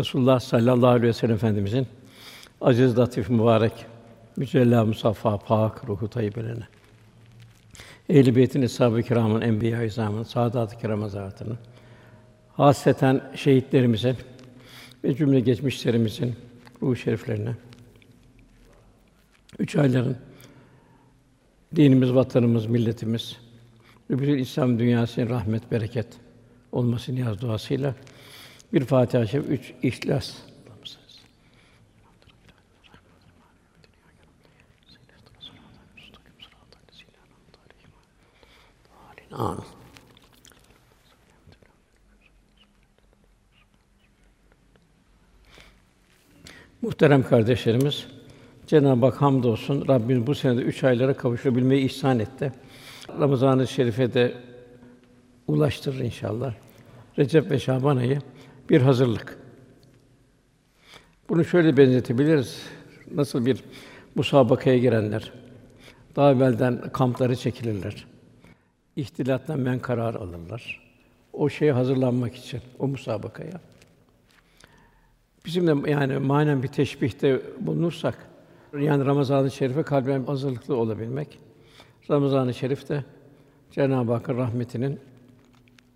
Resulullah sallallahu aleyhi ve sellem Efendimizin aziz, latif, mübarek, mücella, musaffa, pak ruhu tayyibelerine. Ehl-i Beyt'in eshab-ı kiramın, enbiya-i izamın, saadat-ı kiram hazretlerinin, hasreten şehitlerimizin ve cümle geçmişlerimizin ruh şeriflerine, üç ayların dinimiz, vatanımız, milletimiz bütün İslam dünyasının rahmet, bereket olması niyaz duasıyla bir Fatiha-i üç İhlas. Amin. Muhterem kardeşlerimiz, Cenab-ı Hak hamdolsun Rabbimiz bu senede üç aylara kavuşabilmeyi ihsan etti. Ramazan-ı Şerif'e de ulaştırır inşallah. Recep ve Şaban ayı bir hazırlık. Bunu şöyle benzetebiliriz. Nasıl bir musabakaya girenler daha evvelden kampları çekilirler. İhtilattan men karar alırlar. O şeye hazırlanmak için o musabakaya. Bizim de yani manen bir teşbihte bulunursak yani Ramazan-ı Şerif'e kalben hazırlıklı olabilmek. Ramazan-ı Şerif de Cenab-ı Hakk'ın rahmetinin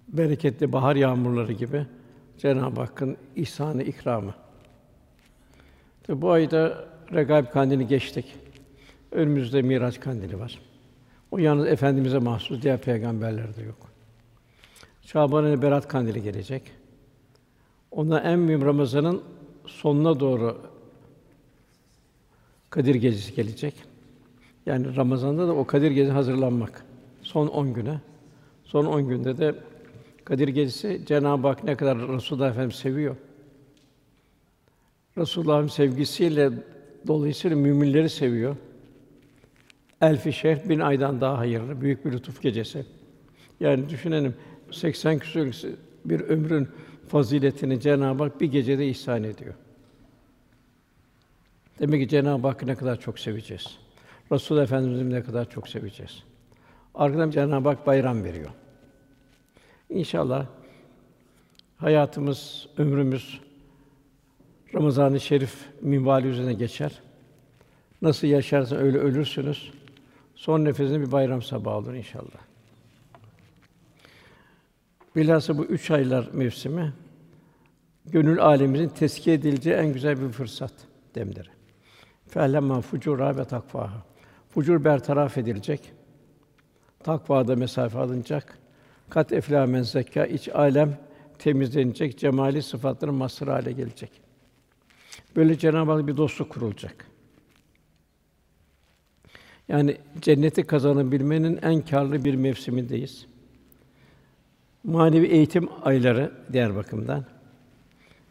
bereketli bahar yağmurları gibi Cenab-ı Hakk'ın ihsanı, ikramı. Tabi bu ayda Regaib Kandili geçtik. Önümüzde Miraç Kandili var. O yalnız efendimize mahsus, diğer peygamberlerde yok. Şaban ayı Berat Kandili gelecek. Ona en mühim Ramazan'ın sonuna doğru Kadir Gecesi gelecek. Yani Ramazan'da da o Kadir Gecesi hazırlanmak. Son 10 güne. Son 10 günde de Kadir Gecesi Cenab-ı Hak ne kadar Resulullah Efendimiz seviyor. Resulullah'ın sevgisiyle dolayısıyla müminleri seviyor. Elfi şehr bin aydan daha hayırlı, büyük bir lütuf gecesi. Yani düşünelim 80 küsur bir ömrün faziletini Cenab-ı Hak bir gecede ihsan ediyor. Demek ki Cenab-ı Hakk'ı ne kadar çok seveceğiz. Resul Efendimiz'i ne kadar çok seveceğiz. Arkadan Cenab-ı Hak bayram veriyor. İnşallah hayatımız, ömrümüz Ramazan-ı Şerif minvali üzerine geçer. Nasıl yaşarsa öyle ölürsünüz. Son nefesinde bir bayram sabahı olur inşallah. Bilhassa bu üç aylar mevsimi gönül alemimizin teskiye edileceği en güzel bir fırsat demleri. Fe'lemma fucura ve takvaha. Fucur bertaraf edilecek. Takvada mesafe alınacak. Kat eflâ men zekâ iç alem temizlenecek, cemali sıfatların mazhar hale gelecek. Böyle Cenab-ı Hak bir dostluk kurulacak. Yani cenneti kazanabilmenin en karlı bir mevsimindeyiz. Manevi eğitim ayları diğer bakımdan.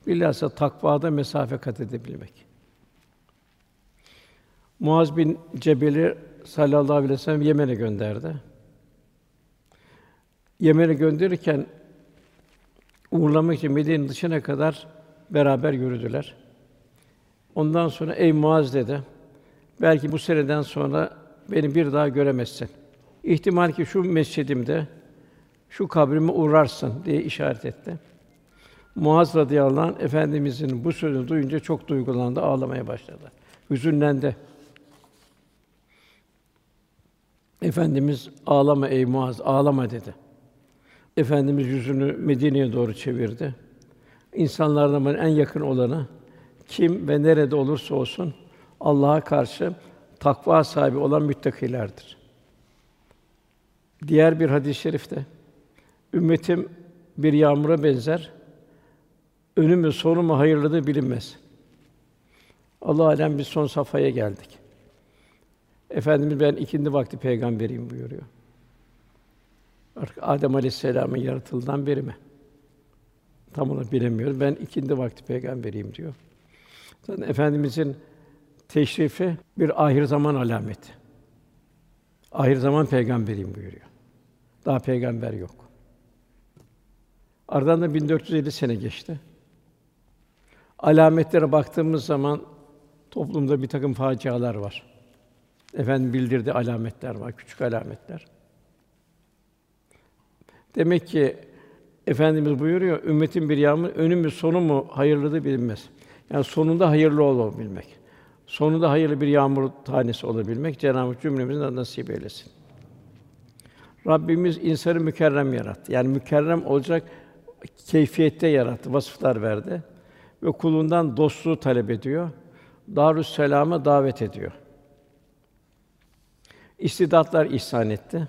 Bilhassa takvada mesafe kat edebilmek. Muaz bin Cebel'i sallallahu aleyhi ve sellem Yemen'e gönderdi. Yemen'e gönderirken uğurlamak için Medine'nin dışına kadar beraber yürüdüler. Ondan sonra ey Muaz dedi. Belki bu seneden sonra beni bir daha göremezsin. İhtimal ki şu mescidimde şu kabrime uğrarsın diye işaret etti. Muaz radıyallahu anh efendimizin bu sözünü duyunca çok duygulandı, ağlamaya başladı. Hüzünlendi. Efendimiz ağlama ey Muaz, ağlama dedi. Efendimiz yüzünü Medine'ye doğru çevirdi. İnsanlardan en yakın olanı kim ve nerede olursa olsun Allah'a karşı takva sahibi olan müttakilerdir. Diğer bir hadis-i şerifte ümmetim bir yağmura benzer. Önü mü sonu mu hayırlıdır bilinmez. Allah alem biz son safhaya geldik. Efendimiz ben ikindi vakti peygamberiyim buyuruyor. Artık Adem Aleyhisselam'ın yaratıldığından beri mi? Tam onu bilemiyoruz. Ben ikindi vakti peygamberiyim diyor. Zaten efendimizin teşrifi bir ahir zaman alameti. Ahir zaman peygamberiyim buyuruyor. Daha peygamber yok. Aradan da 1450 sene geçti. Alametlere baktığımız zaman toplumda bir takım facialar var. Efendim bildirdi alametler var, küçük alametler. Demek ki Efendimiz buyuruyor, ümmetin bir yağmur önü mü sonu mu hayırlıdır bilinmez. Yani sonunda hayırlı olabilmek. Sonunda hayırlı bir yağmur tanesi olabilmek Cenab-ı Hak cümlemizin nasip eylesin. Rabbimiz insanı mükerrem yarattı. Yani mükerrem olacak keyfiyette yarattı, vasıflar verdi ve kulundan dostluğu talep ediyor. Darüs Selam'a davet ediyor. İstidatlar ihsan etti.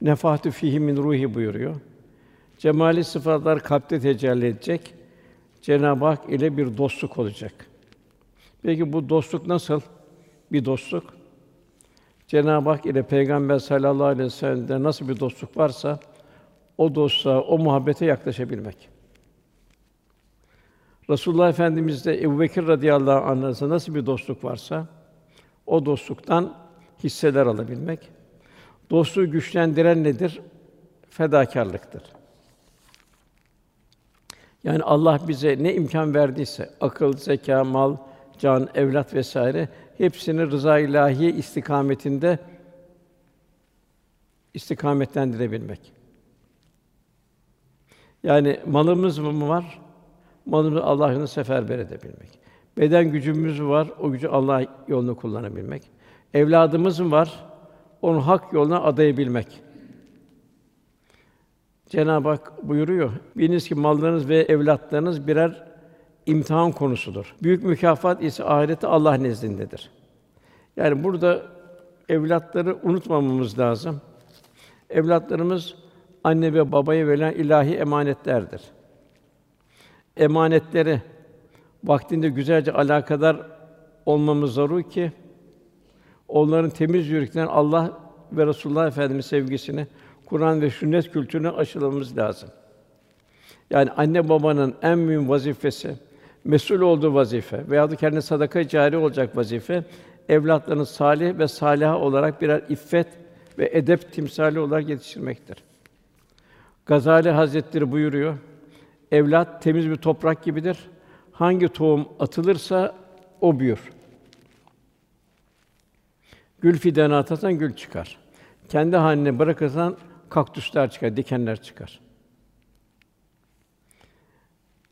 Nefahtü fihi min ruhi buyuruyor. Cemali sıfatlar kalpte tecelli edecek. Cenab-ı Hak ile bir dostluk olacak. Peki bu dostluk nasıl bir dostluk? Cenab-ı Hak ile Peygamber sallallahu aleyhi ve sellem'de nasıl bir dostluk varsa o dostluğa, o muhabbete yaklaşabilmek. Resulullah Efendimiz'de Ebubekir radıyallahu anh arasında nasıl bir dostluk varsa o dostluktan hisseler alabilmek. Dostluğu güçlendiren nedir? Fedakarlıktır. Yani Allah bize ne imkan verdiyse akıl, zeka, mal, can, evlat vesaire hepsini rıza ilahi istikametinde istikametlendirebilmek. Yani malımız mı var? Malımızı Allah yolunda seferber edebilmek. Beden gücümüz var, o gücü Allah yolunda kullanabilmek. Evladımız mı var? Onu hak yoluna adayabilmek. Cenab-ı Hak buyuruyor. Biliniz ki mallarınız ve evlatlarınız birer imtihan konusudur. Büyük mükafat ise ahirette Allah nezdindedir. Yani burada evlatları unutmamamız lazım. Evlatlarımız anne ve babaya verilen ilahi emanetlerdir. Emanetleri vaktinde güzelce alakadar olmamız zarur ki onların temiz yürekten Allah ve Resulullah Efendimiz sevgisini, Kur'an ve sünnet kültürünü aşılamamız lazım. Yani anne babanın en mühim vazifesi, mesul olduğu vazife veya da kendine sadaka cari olacak vazife, evlatlarını salih ve saliha olarak birer iffet ve edep timsali olarak yetiştirmektir. Gazali Hazretleri buyuruyor, evlat temiz bir toprak gibidir. Hangi tohum atılırsa o büyür. Gül fidanı atarsan gül çıkar. Kendi haline bırakırsan kaktüsler çıkar, dikenler çıkar.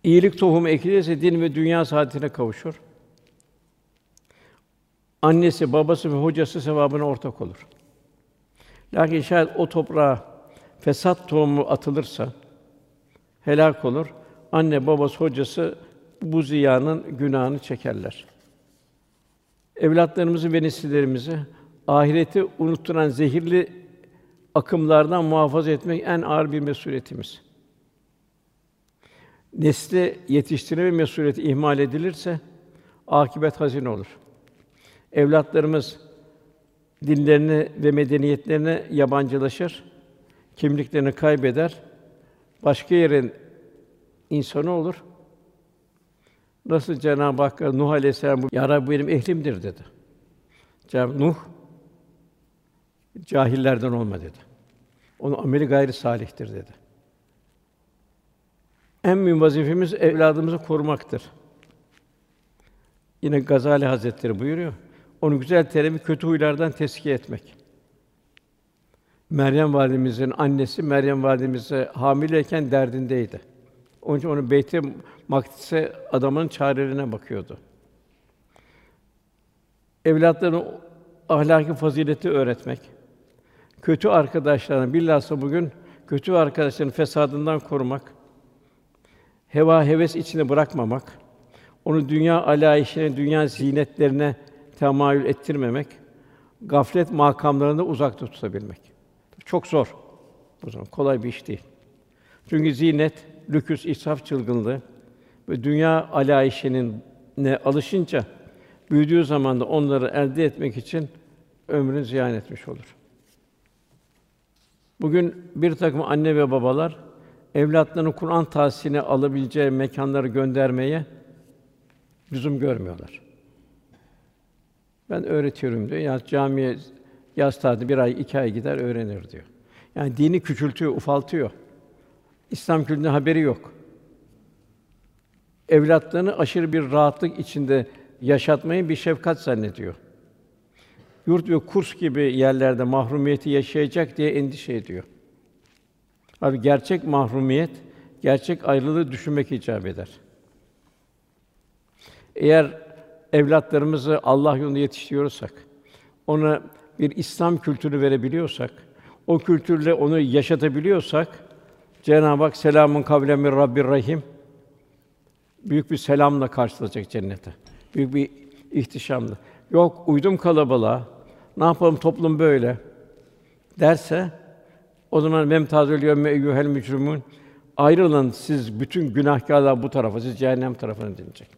İyilik tohumu ekilirse din ve dünya saadetine kavuşur. Annesi, babası ve hocası sevabına ortak olur. Lakin şayet o toprağa fesat tohumu atılırsa helak olur. Anne, babası, hocası bu ziyanın günahını çekerler. Evlatlarımızı ve nesillerimizi ahireti unutturan zehirli akımlardan muhafaza etmek en ağır bir mesuliyetimiz. Nesli yetiştirme mesuliyeti ihmal edilirse akibet hazin olur. Evlatlarımız dinlerini ve medeniyetlerini yabancılaşır, kimliklerini kaybeder, başka yerin insanı olur. Nasıl Cenab-ı Hak Nuh Aleyhisselam bu ya benim ehlimdir dedi. Cenab-ı Nuh cahillerden olma dedi. Onun ameli gayri salihtir dedi. En mühim vazifemiz evladımızı korumaktır. Yine Gazali Hazretleri buyuruyor. Onu güzel terimi kötü huylardan teskiye etmek. Meryem validemizin annesi Meryem validemize hamileyken derdindeydi. Onun için onu Beyt-i Makdis'e adamın çarelerine bakıyordu. Evlatlarına ahlaki fazileti öğretmek, kötü arkadaşlarına bilhassa bugün kötü arkadaşların fesadından korumak, heva heves içine bırakmamak, onu dünya alayişine, dünya zinetlerine temayül ettirmemek, gaflet makamlarında uzak tutabilmek. Çok zor. Bu zaman kolay bir iş değil. Çünkü zinet, lüküs, israf çılgınlığı ve dünya alayişinin ne alışınca büyüdüğü zaman da onları elde etmek için ömrünü ziyan etmiş olur. Bugün bir takım anne ve babalar evlatlarını Kur'an tahsilini alabileceği mekanları göndermeye lüzum görmüyorlar. Ben öğretiyorum diyor. Ya camiye yaz tatili bir ay, iki ay gider öğrenir diyor. Yani dini küçültüyor, ufaltıyor. İslam kültüründen haberi yok. Evlatlarını aşırı bir rahatlık içinde yaşatmayı bir şefkat zannediyor. Yurt ve kurs gibi yerlerde mahrumiyeti yaşayacak diye endişe ediyor. Abi gerçek mahrumiyet gerçek ayrılığı düşünmek icap eder. Eğer evlatlarımızı Allah yolunda yetiştiriyorsak, ona bir İslam kültürü verebiliyorsak, o kültürle onu yaşatabiliyorsak, Cenab-ı Hak selamun kavlen min Rabbir Rahim büyük bir selamla karşılayacak cennete. Büyük bir ihtişamla. Yok uydum kalabalığa. Ne yapalım toplum böyle derse o zaman memtazül yevme eyyuhel mücrimun ayrılın siz bütün günahkârlar bu tarafa, siz cehennem tarafına denilecek.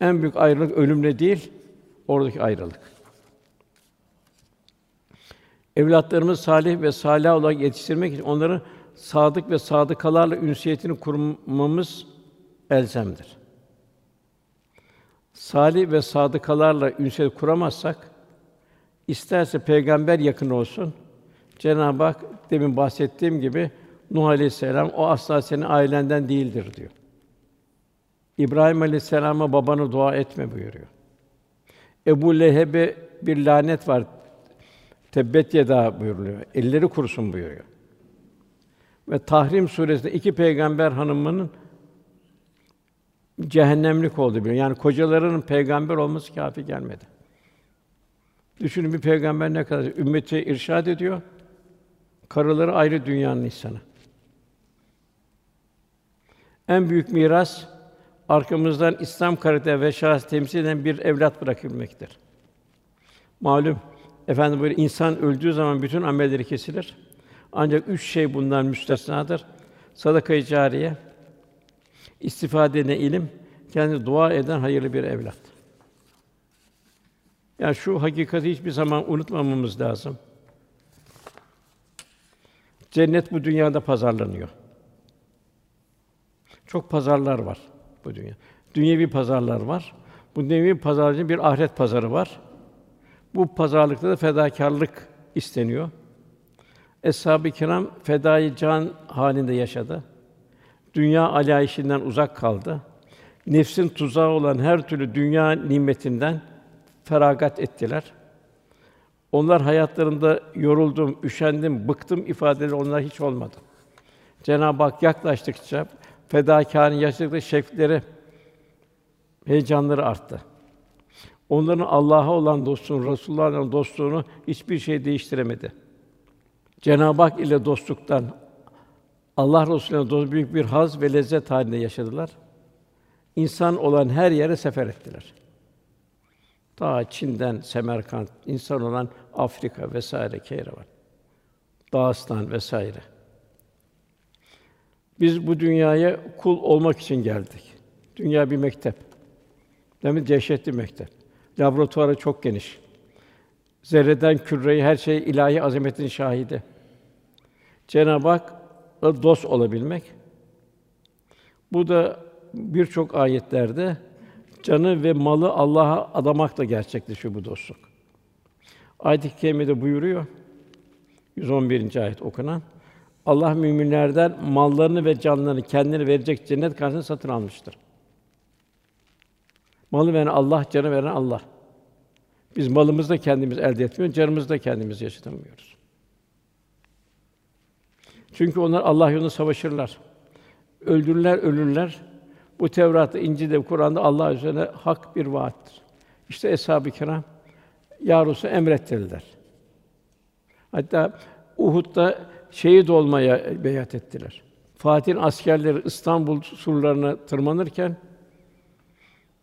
En büyük ayrılık ölümle değil, oradaki ayrılık. Evlatlarımız salih ve salih olarak yetiştirmek için onları sadık ve sadıkalarla ünsiyetini kurmamız elzemdir. Salih ve sadıkalarla ünsiyet kuramazsak, isterse peygamber yakın olsun, Cenab-ı Hak demin bahsettiğim gibi Nuh Aleyhisselam o asla senin ailenden değildir diyor. İbrahim Aleyhisselam'a babanı dua etme buyuruyor. Ebu Leheb'e bir lanet var. Tebbet yeda buyuruyor. Elleri kurusun buyuruyor. Ve Tahrim suresinde iki peygamber hanımının cehennemlik oldu buyuruyor. Yani kocalarının peygamber olması kâfi gelmedi. Düşünün bir peygamber ne kadar ümmeti irşad ediyor. Karıları ayrı dünyanın insanı. En büyük miras arkamızdan İslam karakter ve şahs temsil eden bir evlat bırakabilmektir. Malum efendim böyle insan öldüğü zaman bütün amelleri kesilir. Ancak üç şey bundan müstesnadır. Sadaka-i cariye, istifade eden ilim, kendi dua eden hayırlı bir evlat. Yani şu hakikati hiçbir zaman unutmamamız lazım. Cennet bu dünyada pazarlanıyor. Çok pazarlar var bu dünya. Dünyevi pazarlar var. Bu dünyevi pazarcının bir ahiret pazarı var. Bu pazarlıkta da fedakarlık isteniyor. Eshab-ı kiram fedai can halinde yaşadı. Dünya alayişinden uzak kaldı. Nefsin tuzağı olan her türlü dünya nimetinden feragat ettiler. Onlar hayatlarında yoruldum, üşendim, bıktım ifadeleri onlar hiç olmadı. Cenab-ı Hak yaklaştıkça fedakârın yaşadıkları şevkleri, heyecanları arttı. Onların Allah'a olan dostluğunu, Resulullah'a olan dostluğunu hiçbir şey değiştiremedi. Cenab-ı Hak ile dostluktan Allah Resulü'ne dost büyük bir haz ve lezzet halinde yaşadılar. İnsan olan her yere sefer ettiler. Ta Çin'den Semerkant, insan olan Afrika vesaire Keyrevan, Dağıstan vesaire. Biz bu dünyaya kul olmak için geldik. Dünya bir mektep. Demek dehşetli mektep. Laboratuvarı çok geniş. Zerreden küreye her şey ilahi azametin şahidi. Cenab-ı Hak dost olabilmek. Bu da birçok ayetlerde canı ve malı Allah'a adamakla gerçekleşiyor bu dostluk. Ayet-i kerimede buyuruyor. 111. ayet okunan. Allah müminlerden mallarını ve canlarını kendine verecek cennet karşılığında satın almıştır. Malı veren Allah, canı veren Allah. Biz malımızı da kendimiz elde etmiyoruz, canımızı da kendimiz yaşatamıyoruz. Çünkü onlar Allah yolunda savaşırlar. Öldürürler, ölürler. Bu Tevrat'ta, İncil'de, Kur'an'da Allah üzerine hak bir vaattir. İşte eshab-ı kiram yarusu emrettirdiler. Hatta Uhud'da şehit olmaya beyat ettiler. Fatih'in askerleri İstanbul surlarına tırmanırken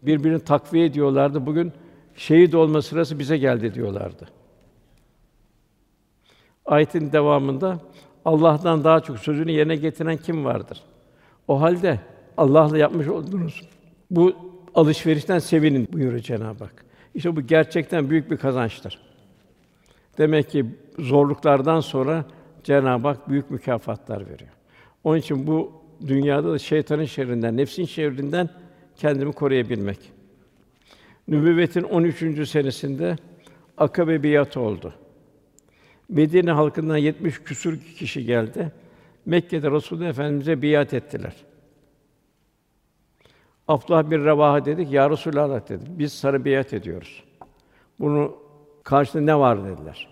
birbirini takviye ediyorlardı. Bugün şehit olma sırası bize geldi diyorlardı. Ayetin devamında Allah'tan daha çok sözünü yerine getiren kim vardır? O halde Allah'la yapmış olduğunuz bu alışverişten sevinin buyuruyor Cenab-ı Hak. İşte bu gerçekten büyük bir kazançtır. Demek ki zorluklardan sonra Cenab-ı Hak büyük mükafatlar veriyor. Onun için bu dünyada da şeytanın şerrinden, nefsin şerrinden kendimi koruyabilmek. Nübüvvetin 13. senesinde Akabe biatı oldu. Medine halkından 70 küsur kişi geldi. Mekke'de Resulullah Efendimize biat ettiler. Abdullah bir Revaha dedik, ya Resulallah dedi. Biz sana biat ediyoruz. Bunu karşında ne var dediler.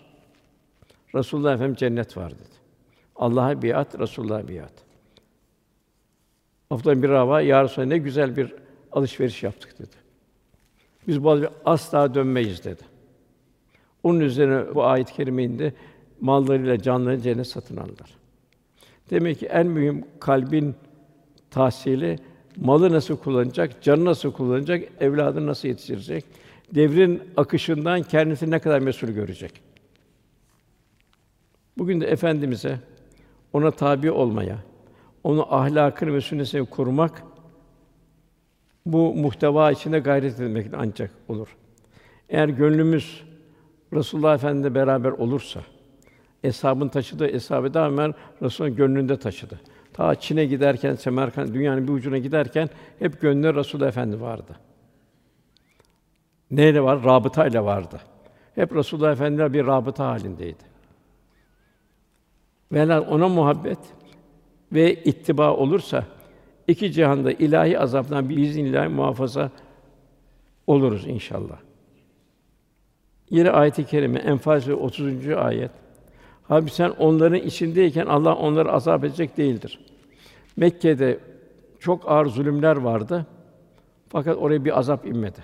Resulullah Efendimiz cennet var dedi. Allah'a biat, Resulullah'a biat. Abdullah bir Rava, "Ya Resulallah, ne güzel bir alışveriş yaptık." dedi. Biz bu asla dönmeyiz dedi. Onun üzerine bu ayet-i. Mallarıyla canlarını cennet satın aldılar. Demek ki en mühim kalbin tahsili malı nasıl kullanacak, canı nasıl kullanacak, evladını nasıl yetiştirecek, devrin akışından kendisini ne kadar mesul görecek. Bugün de efendimize ona tabi olmaya, onu ahlakını ve sünnetini kurmak bu muhteva içinde gayret etmek ancak olur. Eğer gönlümüz Resulullah Efendimizle beraber olursa, eshabın taşıdığı eshabı da Ömer Resul'ün gönlünde taşıdı. Ta Çin'e giderken, Semerkant dünyanın bir ucuna giderken hep gönlü Resulullah Efendi vardı. Neyle var? Rabıta ile vardı. Hep Resulullah Efendimizle bir rabıta halindeydi. Velhâsıl ona muhabbet ve ittiba olursa iki cihanda ilahi azaptan biiznillah muhafaza oluruz inşallah. Yine ayet-i kerime Enfal Suresi 30. ayet. Halbuki sen onların içindeyken Allah onları azap edecek değildir. Mekke'de çok ağır zulümler vardı. Fakat oraya bir azap inmedi.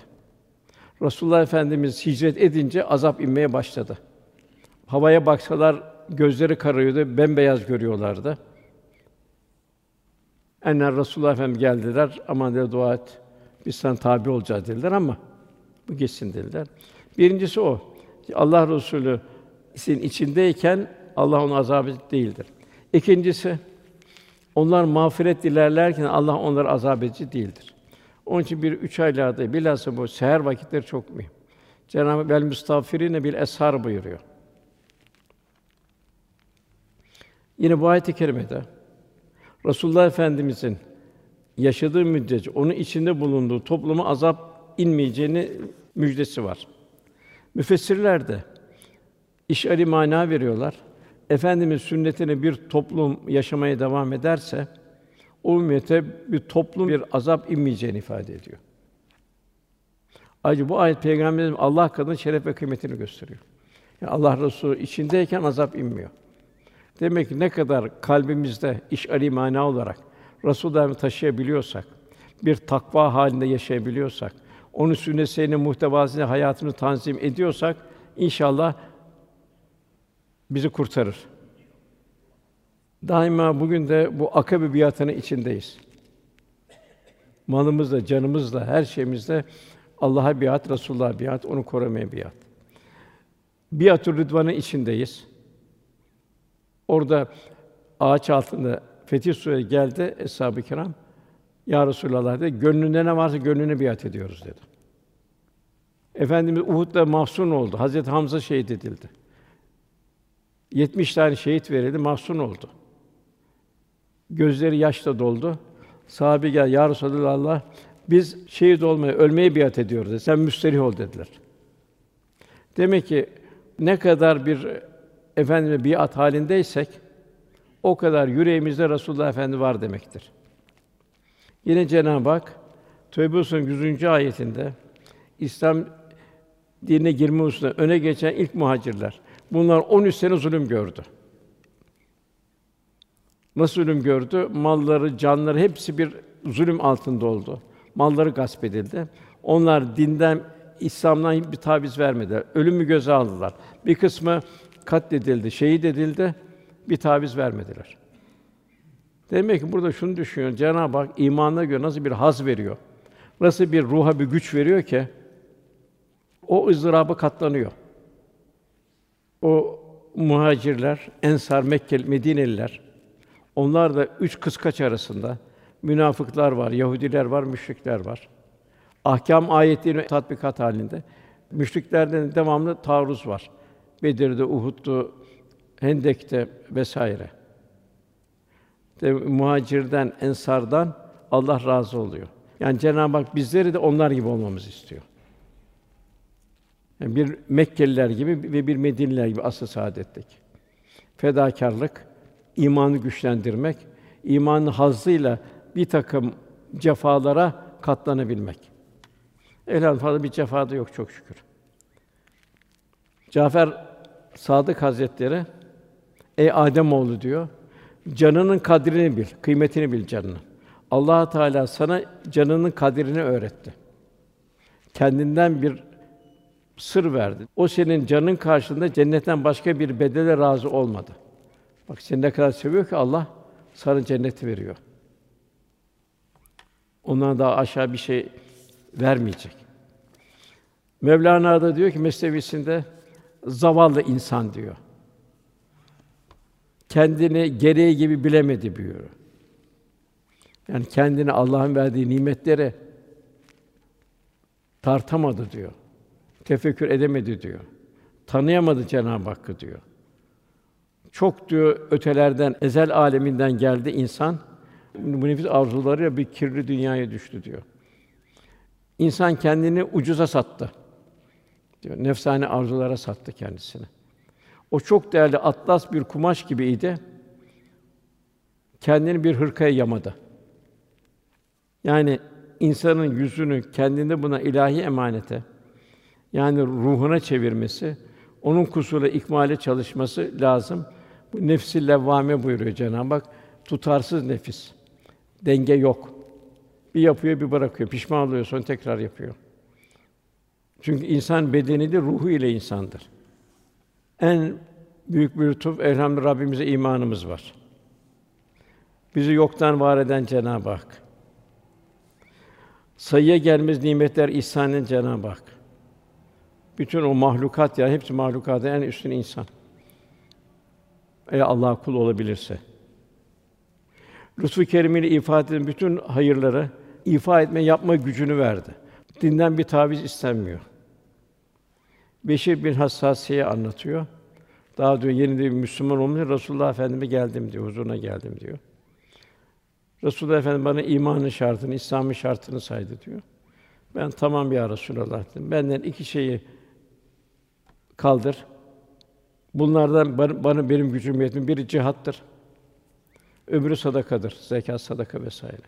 Resulullah Efendimiz hicret edince azap inmeye başladı. Havaya baksalar gözleri kararıyordu, bembeyaz görüyorlardı. Enler Resulullah Efendimiz geldiler, aman dedi dua et, biz sana tabi olacağız dediler ama bu geçsin dediler. Birincisi o. Allah Resulü içindeyken Allah onu azap edecek değildir. İkincisi onlar mağfiret dilerlerken Allah onları azap edici değildir. Onun için bir üç aylarda bilhassa bu seher vakitleri çok mühim. Cenab-ı Vel müstağfirine bil eshar buyuruyor. Yine bu ayet-i kerimede Resulullah Efendimizin yaşadığı müddetçe onun içinde bulunduğu topluma azap inmeyeceğini müjdesi var. Müfessirler de işari mana veriyorlar. Efendimiz sünnetini bir toplum yaşamaya devam ederse o ümmete bir toplum bir azap inmeyeceğini ifade ediyor. Ayrıca bu ayet Peygamberimiz Allah kadın şeref ve kıymetini gösteriyor. Yani Allah Resulü içindeyken azap inmiyor. Demek ki ne kadar kalbimizde iş ali mana olarak Resulullah'ı taşıyabiliyorsak, bir takva halinde yaşayabiliyorsak, onun sünnetine muhtevasını hayatını tanzim ediyorsak inşallah bizi kurtarır. Daima bugün de bu akabe biatının içindeyiz. Malımızla, canımızla, her şeyimizle Allah'a biat, Resulullah'a biat, onu korumaya biat. Biatü Rıdvan'ın içindeyiz. Orada ağaç altında Fetih Suresi geldi eshab-ı kiram. Ya Resulallah dedi, gönlünde ne varsa gönlüne biat ediyoruz dedi. Efendimiz Uhud'da mahzun oldu. Hazreti Hamza şehit edildi. 70 tane şehit verildi, mahzun oldu. Gözleri yaşla doldu. Sahabe gel, Ya Resulallah, biz şehit olmaya, ölmeye biat ediyoruz dedi. Sen müsterih ol dediler. Demek ki ne kadar bir efendime biat halindeysek o kadar yüreğimizde Resulullah Efendi var demektir. Yine Cenab-ı Hak Tövbe Suresi'nin 100. ayetinde İslam dinine girme hususunda öne geçen ilk muhacirler. Bunlar 13 sene zulüm gördü. Nasıl zulüm gördü? Malları, canları hepsi bir zulüm altında oldu. Malları gasp edildi. Onlar dinden, İslam'dan bir taviz vermediler. Ölümü göze aldılar. Bir kısmı katledildi, şehit edildi. Bir taviz vermediler. Demek ki burada şunu düşünüyor. Cenab-ı Hak imanına göre nasıl bir haz veriyor? Nasıl bir ruha bir güç veriyor ki o ızdırabı katlanıyor. O muhacirler, Ensar, Mekkeli, Medineliler onlar da üç kıskaç arasında münafıklar var, Yahudiler var, müşrikler var. Ahkam ayetleri tatbikat halinde. Müşriklerden devamlı taarruz var. Bedir'de, Uhud'du, Hendek'te vesaire. De, muhacirden, ensardan Allah razı oluyor. Yani Cenab-ı Hak bizleri de onlar gibi olmamızı istiyor. Yani bir Mekkeliler gibi ve bir Medineliler gibi asıl saadettik. Fedakarlık, imanı güçlendirmek, imanın hazzıyla bir takım cefalara katlanabilmek. Elhamdülillah fazla bir cefa da yok çok şükür. Cafer Sadık Hazretleri ey Adem oğlu diyor. Canının kadrini bil, kıymetini bil canını. Allah Teala sana canının kadrini öğretti. Kendinden bir sır verdi. O senin canın karşılığında cennetten başka bir bedele razı olmadı. Bak seni ne kadar seviyor ki Allah sana cenneti veriyor. Ondan daha aşağı bir şey vermeyecek. Mevlana da diyor ki mesnevisinde zavallı insan diyor. Kendini gereği gibi bilemedi diyor. Yani kendini Allah'ın verdiği nimetleri tartamadı diyor. Tefekkür edemedi diyor. Tanıyamadı Cenab-ı Hakk'ı diyor. Çok diyor ötelerden, ezel aleminden geldi insan. Bu nefis arzularıyla bir kirli dünyaya düştü diyor. İnsan kendini ucuza sattı. Diyor. Nefsane arzulara sattı kendisini. O çok değerli atlas bir kumaş gibiydi. Kendini bir hırkaya yamadı. Yani insanın yüzünü kendinde buna ilahi emanete yani ruhuna çevirmesi, onun kusura ikmale çalışması lazım. Bu nefsi levvame buyuruyor Cenab-ı Hak. Tutarsız nefis. Denge yok. Bir yapıyor, bir bırakıyor. Pişman oluyor, sonra tekrar yapıyor. Çünkü insan bedeni de ruhu ile insandır. En büyük bir lütuf elhamdülillah Rabbimize imanımız var. Bizi yoktan var eden Cenab-ı Hak. Sayıya gelmez nimetler ihsanın Cenab-ı Hak. Bütün o mahlukat ya hepsi mahlukatın en üstün insan. Eğer Allah kul olabilirse. Lütfu kerimiyle ifade eden bütün hayırları ifa etme, yapma gücünü verdi. Dinden bir taviz istenmiyor. Beşir bin Hassasiye anlatıyor. Daha diyor yeni bir Müslüman olmuş Resulullah Efendime geldim diyor, huzuruna geldim diyor. Resulullah Efendimiz bana imanın şartını, İslam'ın şartını saydı diyor. Ben tamam ya Resulallah dedim. Benden iki şeyi kaldır. Bunlardan bana benim gücüm yetmiyor. Biri cihattır. Öbürü sadakadır. Zekat, sadaka vesaire.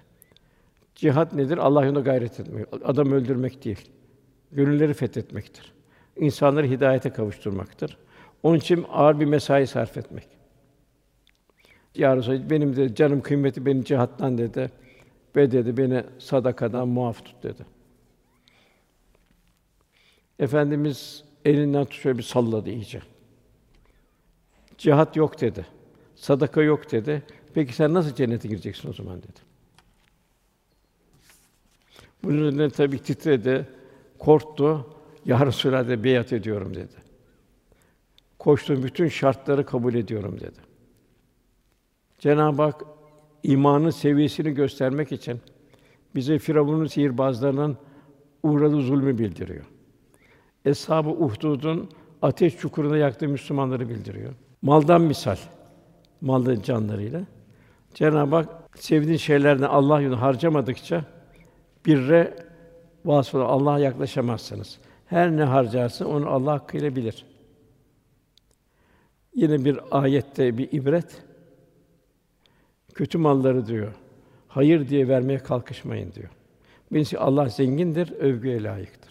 Cihat nedir? Allah yolunda gayret etmek. Adam öldürmek değil. Gönülleri fethetmektir. İnsanları hidayete kavuşturmaktır. Onun için ağır bir mesai sarf etmek. Ya Resulallah, benim de canım kıymeti beni cihattan dedi. Ve dedi beni sadakadan muaf tut dedi. Efendimiz elinden tutuyor bir salladı iyice. Cihat yok dedi. Sadaka yok dedi. Peki sen nasıl cennete gireceksin o zaman dedi. Bunun üzerine tabii titredi, korktu. Ya Resulallah beyat ediyorum dedi. Koştuğum bütün şartları kabul ediyorum dedi. Cenab-ı Hak imanın seviyesini göstermek için bize Firavun'un sihirbazlarının uğradığı zulmü bildiriyor. Eshab-ı Uhdud'un ateş çukurunda yaktığı Müslümanları bildiriyor. Maldan misal, mallı canlarıyla. Cenab-ı Hak sevdiğin şeylerden Allah yolunda harcamadıkça birre vasfına Allah'a yaklaşamazsınız. Her ne harcarsın onu Allah hakkıyla bilir. Yine bir ayette bir ibret. Kötü malları diyor. Hayır diye vermeye kalkışmayın diyor. Birincisi Allah zengindir, övgüye layıktır.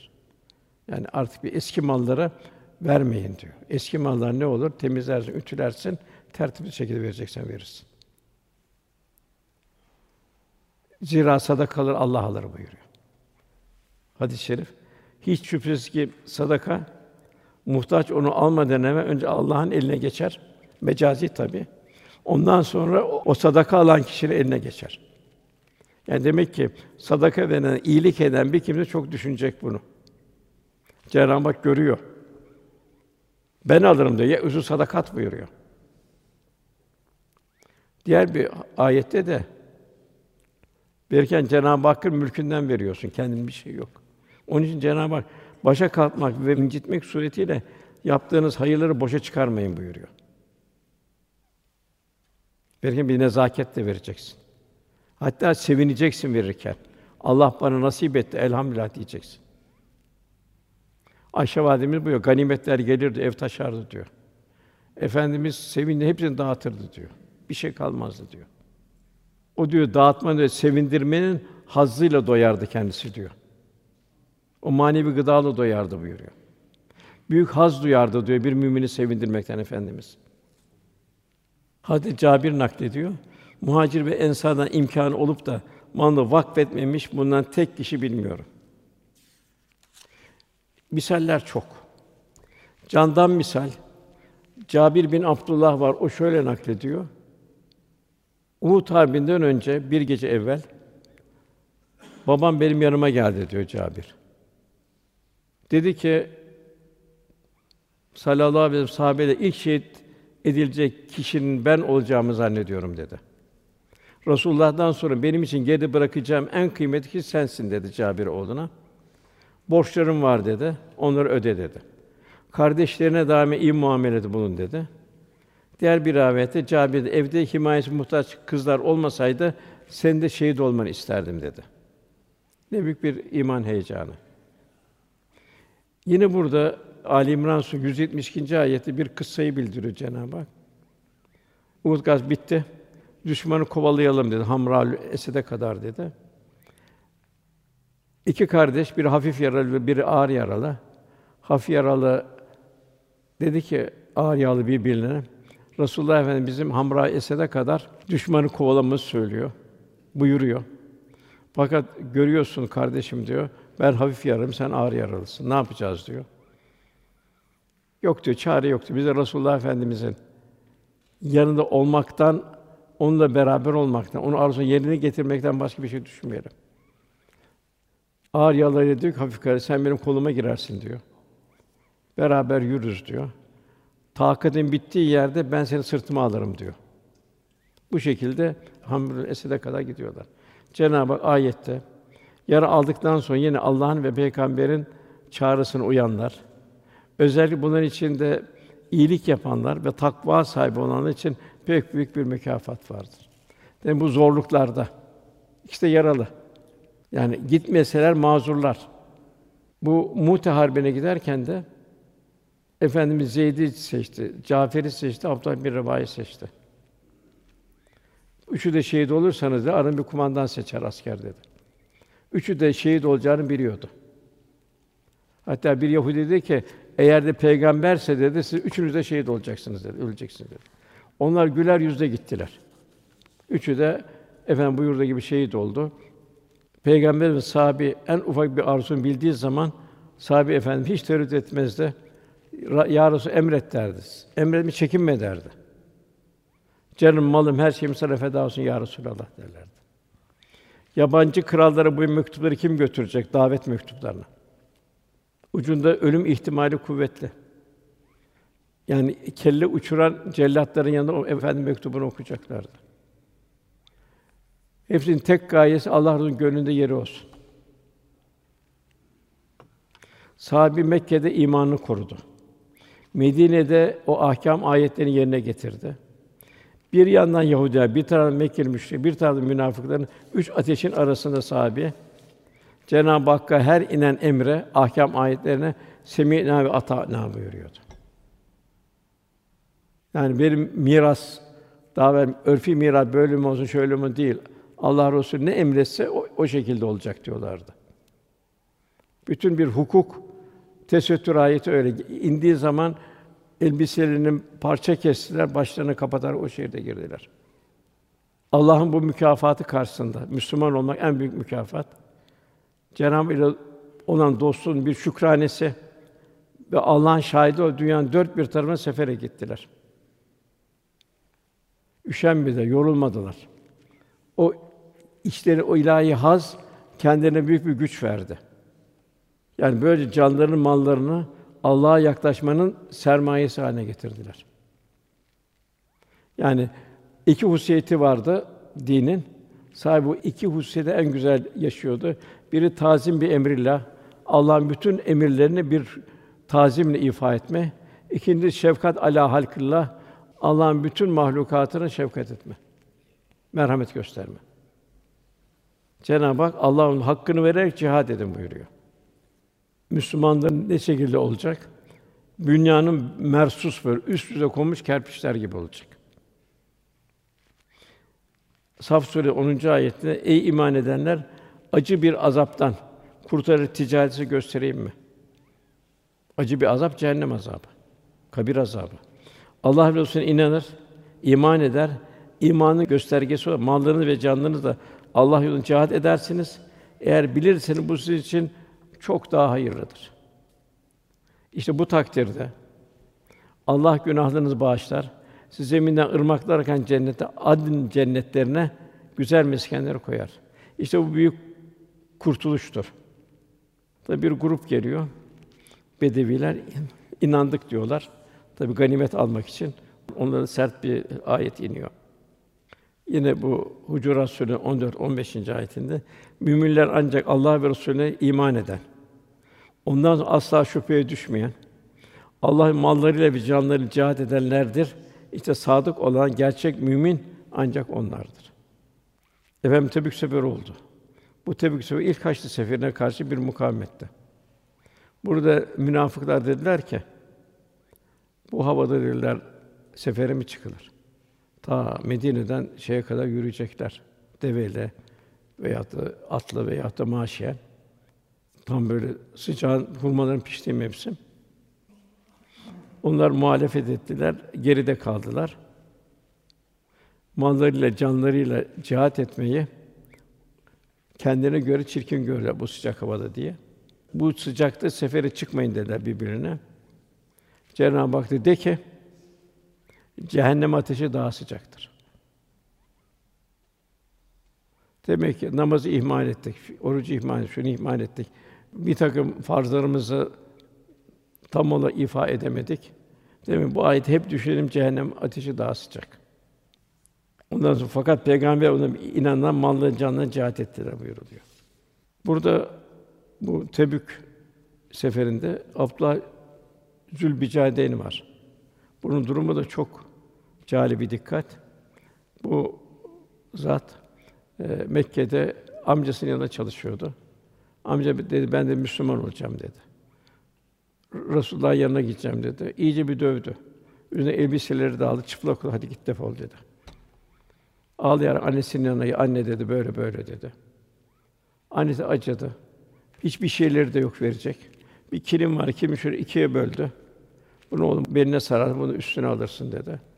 Yani artık bir eski mallara vermeyin diyor. Eski mallar ne olur? Temizlersin, ütülersin, tertipli şekilde vereceksen verirsin. Zira sadakalar Allah alır buyuruyor. Hadis-i şerif. Hiç şüphesiz ki sadaka muhtaç onu almadan evvel önce Allah'ın eline geçer. Mecazi tabi. Ondan sonra o sadaka alan kişinin eline geçer. Yani demek ki sadaka veren, iyilik eden bir kimse çok düşünecek bunu. Cenab-ı Hak görüyor. Ben alırım diye özü sadakat buyuruyor. Diğer bir ayette de verirken Cenab-ı Hakk'ın mülkünden veriyorsun. Kendin bir şey yok. Onun için Cenab-ı Hak başa kalkmak ve incitmek suretiyle yaptığınız hayırları boşa çıkarmayın buyuruyor. Verirken bir nezaketle vereceksin. Hatta sevineceksin verirken. Allah bana nasip etti, elhamdülillah diyeceksin. Ayşe validemiz buyuruyor, ganimetler gelirdi, ev taşardı diyor. Efendimiz sevinle hepsini dağıtırdı diyor. Bir şey kalmazdı diyor. O diyor dağıtmanın ve sevindirmenin hazzıyla doyardı kendisi diyor. O manevi gıdalı doyardı buyuruyor. Büyük haz duyardı diyor bir mümini sevindirmekten efendimiz. Hadis Cabir naklediyor. Muhacir ve ensardan imkanı olup da malını vakfetmemiş bundan tek kişi bilmiyorum. Misaller çok. Candan misal. Cabir bin Abdullah var. O şöyle naklediyor. Uhud Harbi'nden önce bir gece evvel babam benim yanıma geldi diyor Cabir. Dedi ki sallallahu aleyhi ve sellem sahabeyle ilk şehit edilecek kişinin ben olacağımı zannediyorum dedi. Resulullah'tan sonra benim için geri bırakacağım en kıymetli kişi sensin dedi Cabir oğluna. Borçlarım var dedi. Onları öde dedi. Kardeşlerine daima iyi muamelede bulun dedi. Diğer bir rivayette Cabir evde himayesi muhtaç kızlar olmasaydı sen de şehit olmanı isterdim dedi. Ne büyük bir iman heyecanı. Yine burada Ali İmran Suresi 172. ayette bir kıssayı bildiriyor Cenab-ı Hak. Uhud gaz bitti. Düşmanı kovalayalım dedi. Hamra Esed'e kadar dedi. İki kardeş, biri hafif yaralı ve biri ağır yaralı. Hafif yaralı dedi ki ağır yaralı birbirine Resulullah Efendimiz bizim Hamra Esed'e kadar düşmanı kovalamamızı söylüyor. Buyuruyor. Fakat görüyorsun kardeşim diyor. Ben hafif yaralıyım, sen ağır yaralısın. Ne yapacağız diyor. Yok diyor, çare yok diyor. Biz de Resulullah Efendimizin yanında olmaktan, onunla beraber olmaktan, onu arzusunu yerine getirmekten başka bir şey düşünmeyelim. Ağır yaralarıyla diyor ki hafif kardeş, sen benim koluma girersin diyor. Beraber yürürüz diyor. Takatin bittiği yerde ben seni sırtıma alırım diyor. Bu şekilde Hamrul Esed'e kadar gidiyorlar. Cenab-ı Hak ayette yara aldıktan sonra yine Allah'ın ve peygamberin çağrısına uyanlar, özellikle bunların içinde iyilik yapanlar ve takva sahibi olanlar için pek büyük bir mükafat vardır. Yani bu zorluklarda işte yaralı. Yani gitmeseler mazurlar. Bu Mute Harbi'ne giderken de Efendimiz Zeyd'i seçti, Cafer'i seçti, Abdullah bin Reva'i seçti. Üçü de şehit olursanız da arın bir kumandan seçer asker dedi. Üçü de şehit olacağını biliyordu. Hatta bir Yahudi dedi ki, eğer de peygamberse dedi, siz üçünüz de şehit olacaksınız dedi, öleceksiniz dedi. Onlar güler yüzle gittiler. Üçü de efendim buyurduğu gibi şehit oldu. Peygamber ve sahabi en ufak bir arzusunu bildiği zaman sahabi efendim hiç tereddüt etmezdi. Ya Resul emret derdi. Emretmi çekinme derdi. Canım, malım, her şeyim sana feda olsun ya Resulallah derlerdi. Yabancı krallara bu mektupları kim götürecek? Davet mektuplarını. Ucunda ölüm ihtimali kuvvetli. Yani kelle uçuran cellatların yanında o efendim mektubunu okuyacaklardı. Hepsinin tek gayesi Allah'ın gönlünde yeri olsun. Sahabi Mekke'de imanını korudu. Medine'de o ahkam ayetlerini yerine getirdi. Bir yandan Yahudiler, bir taraftan Mekkeli müşrik, bir taraftan münafıkların üç ateşin arasında sahabi Cenab-ı Hakk'a her inen emre, ahkam ayetlerine semînâ ve atâ'nâ buyuruyordu. Yani benim miras daha ben örfi miras böyle mi olsun şöyle mi değil. Allah Resulü ne emretse o, o şekilde olacak diyorlardı. Bütün bir hukuk tesettür ayeti öyle indiği zaman elbiselerinin parça kestiler, başlarını kapatarak o şehirde girdiler. Allah'ın bu mükafatı karşısında Müslüman olmak en büyük mükafat. Cenab-ı ile olan dostluğun bir şükranesi ve Allah'ın şahidi o dünyanın dört bir tarafına sefere gittiler. Üşenmediler, yorulmadılar. O içleri o ilahi haz kendilerine büyük bir güç verdi. Yani böyle canlarının mallarını Allah'a yaklaşmanın sermayesi haline getirdiler. Yani iki hususiyeti vardı dinin. Sahibi bu iki hususiyeti en güzel yaşıyordu. Biri tazim bir emrillah. Allah'ın bütün emirlerini bir tazimle ifa etme. İkincisi şefkat ala halkillah. Allah'ın bütün mahlukatına şefkat etme. Merhamet gösterme. Cenab-ı Hak Allah'ın hakkını vererek cihad edin buyuruyor. Müslümanların ne şekilde olacak? Dünyanın mersus böyle üst üste konmuş kerpiçler gibi olacak. Saf Sûre 10. ayetinde ey iman edenler acı bir azaptan kurtarır ticareti göstereyim mi? Acı bir azap cehennem azabı. Kabir azabı. Allah Resulüne inanır, iman eder. İmanın göstergesi olarak mallarını ve canlarını da Allah yolunda cihat edersiniz. Eğer bilirseniz bu sizin için çok daha hayırlıdır. İşte bu takdirde Allah günahlarınızı bağışlar. Siz zeminden ırmaklar cennete, adın cennetlerine güzel meskenleri koyar. İşte bu büyük kurtuluştur. Tabi bir grup geliyor. Bedeviler inandık diyorlar. Tabi ganimet almak için onlara sert bir ayet iniyor. Yine bu Hucurat Sûre 14 15. ayetinde müminler ancak Allah ve Resulüne iman eden, ondan asla şüpheye düşmeyen, Allah mallarıyla ve canlarıyla cihat edenlerdir. İşte sadık olan gerçek mümin ancak onlardır. Efendim Tebük seferi oldu. Bu Tebük seferi ilk Haçlı seferine karşı bir mukavemetti. Burada münafıklar dediler ki bu havada dediler sefere mi çıkılır? Ta Medine'den şeye kadar yürüyecekler. Deveyle veya da atla veya da maşiye. Tam böyle sıcağın hurmaların piştiği mevsim. Onlar muhalefet ettiler, geride kaldılar. Mallarıyla, canlarıyla cihat etmeyi kendine göre çirkin gördüler bu sıcak havada diye. Bu sıcakta sefere çıkmayın dediler birbirine. Cenab-ı Hak dedi ki cehennem ateşi daha sıcaktır. Demek ki namazı ihmal ettik, orucu ihmal ettik, şunu ihmal ettik. Bir takım farzlarımızı tam olarak ifa edemedik. Demek bu ayet hep düşünelim cehennem ateşi daha sıcak. Ondan sonra fakat peygamber ona inanan mallı canlı cihat ettiler buyuruluyor. Burada bu Tebük seferinde Abdullah Zülbicadeyn var. Bunun durumu da çok cali bir dikkat. Bu zat e, Mekke'de amcasının yanında çalışıyordu. Amca dedi ben de Müslüman olacağım dedi. Resulullah yanına gideceğim dedi. İyice bir dövdü. Üzerine elbiseleri de aldı. Çıplak ol, hadi git defol dedi. Ağlayarak annesinin yanına anne dedi böyle böyle dedi. Annesi acıdı. Hiçbir şeyleri de yok verecek. Bir kilim var, kilimi şöyle ikiye böldü. Bunu oğlum beline sarar, bunu üstüne alırsın dedi.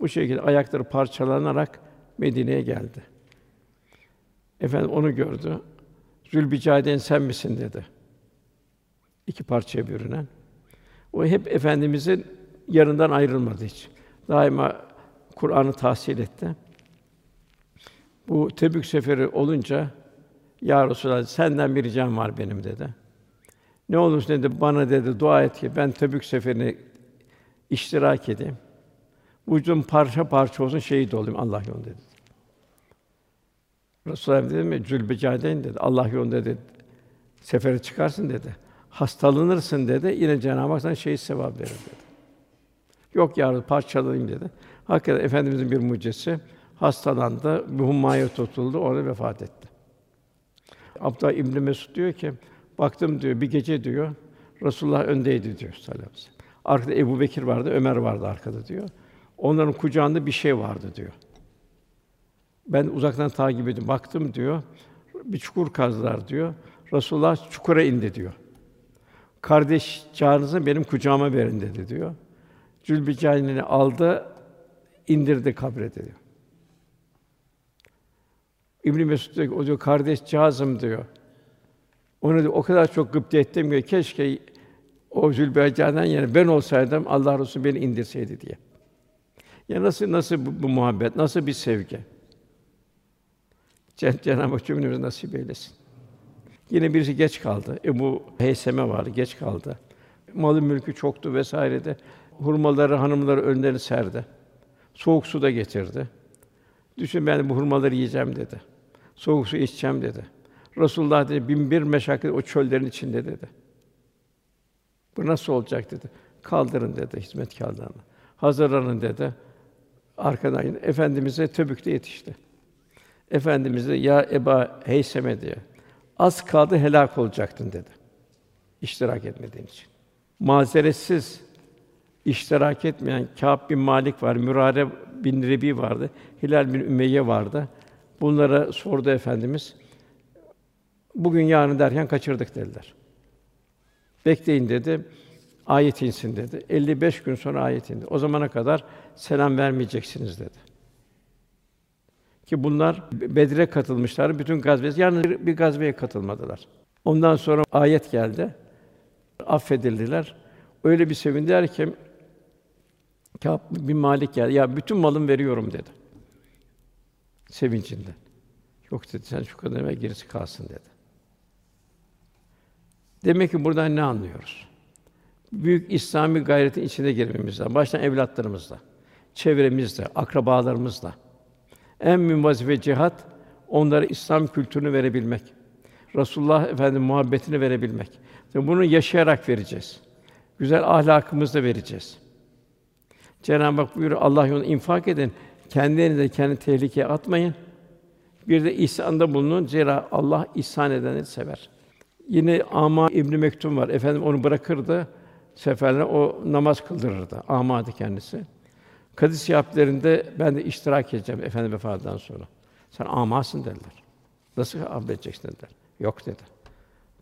Bu şekilde ayakları parçalanarak Medine'ye geldi. Efendim onu gördü. Zülbicaden sen misin dedi. İki parçaya bürünen. O hep efendimizin yanından ayrılmadı hiç. Daima Kur'an'ı tahsil etti. Bu Tebük seferi olunca ya Resulallah senden bir ricam var benim dedi. Ne olursa dedi bana dedi dua et ki ben Tebük seferine iştirak edeyim. Vücudum parça parça olsun şehit olayım Allah yolunda dedi. Resulullah dedi mi Zülbicadeyn dedi. Allah yolunda dedi. Sefere çıkarsın dedi. Hastalanırsın dedi. Yine Cenab-ı Hak sana şehit sevap verir dedi. Yok yarın parçalayayım dedi. Hakikaten efendimizin bir mucizesi hastalandı, bir hummaya tutuldu, orada vefat etti. Abdullah İbn Mesud diyor ki, baktım diyor bir gece diyor Resulullah öndeydi diyor sallallahu aleyhi ve sellem. Arkada Ebu Bekir vardı, Ömer vardı arkada diyor. Onların kucağında bir şey vardı diyor. Ben uzaktan takip edip baktım diyor. Bir çukur kazdılar diyor. Resulullah çukura indi diyor. Kardeş çağrınızı benim kucağıma verin dedi diyor. Zülbicaynini aldı, indirdi kabre diyor. İbn Mesud diyor, o diyor kardeş cihazım diyor. Onu diyor, o kadar çok gıpta ettim ki keşke o Zülbeycan'dan yani ben olsaydım Allah Resulü beni indirseydi diye. Ya nasıl nasıl bu, bu muhabbet, nasıl bir sevgi? Cenab-ı Hak cümlemize nasip eylesin. Yine birisi geç kaldı. Ebu Heyseme vardı, geç kaldı. Malı mülkü çoktu vesairede. Hurmaları hanımları önlerine serdi. Soğuk su da getirdi. Düşün ben bu hurmaları yiyeceğim dedi. Soğuk su içeceğim dedi. Resulullah dedi bin bir meşakkat o çöllerin içinde dedi. Bu nasıl olacak dedi. Kaldırın dedi hizmetkarlarını. Hazırlanın dedi. Arkadan efendimize Töbük'te yetişti. Efendimize ya Eba Heyseme diye az kaldı helak olacaktın dedi. İştirak etmediğin için. Mazeretsiz iştirak etmeyen Kâb bin Malik var, Mürare bin Rebi vardı, Hilal bin Ümeyye vardı. Bunlara sordu efendimiz. Bugün yarın derken kaçırdık dediler. Bekleyin dedi. Ayet insin dedi. 55 gün sonra ayet indi. O zamana kadar selam vermeyeceksiniz dedi. Ki bunlar Bedir'e katılmışlar. Bütün gazve, yalnız bir, bir gazveye katılmadılar. Ondan sonra ayet geldi. Affedildiler. Öyle bir sevindiler ki Kâb bin Malik geldi. Ya bütün malım veriyorum dedi. Sevincinden. Yok dedi sen şu kadar ve gerisi kalsın dedi. Demek ki buradan ne anlıyoruz? Büyük İslami gayretin içine girmemiz lazım. Baştan evlatlarımızla, çevremizle, akrabalarımızla. En mühim vazife cihat onlara İslam kültürünü verebilmek. Resulullah Efendi muhabbetini verebilmek. Bunu yaşayarak vereceğiz. Güzel ahlakımızla vereceğiz. Cenab-ı Hak buyuruyor Allah yolunda infak edin. Kendinizi kendi tehlikeye atmayın. Bir de ihsanda bulunun. Zira Allah ihsan edeni sever. Yine Ama İbn Mektum var. Efendim onu bırakırdı seferler o namaz kıldırırdı. Amadı kendisi. Kadis şahitlerinde ben de iştirak edeceğim efendim vefatından sonra. Sen amasın dediler. Nasıl affedeceksin dediler. Yok dedi.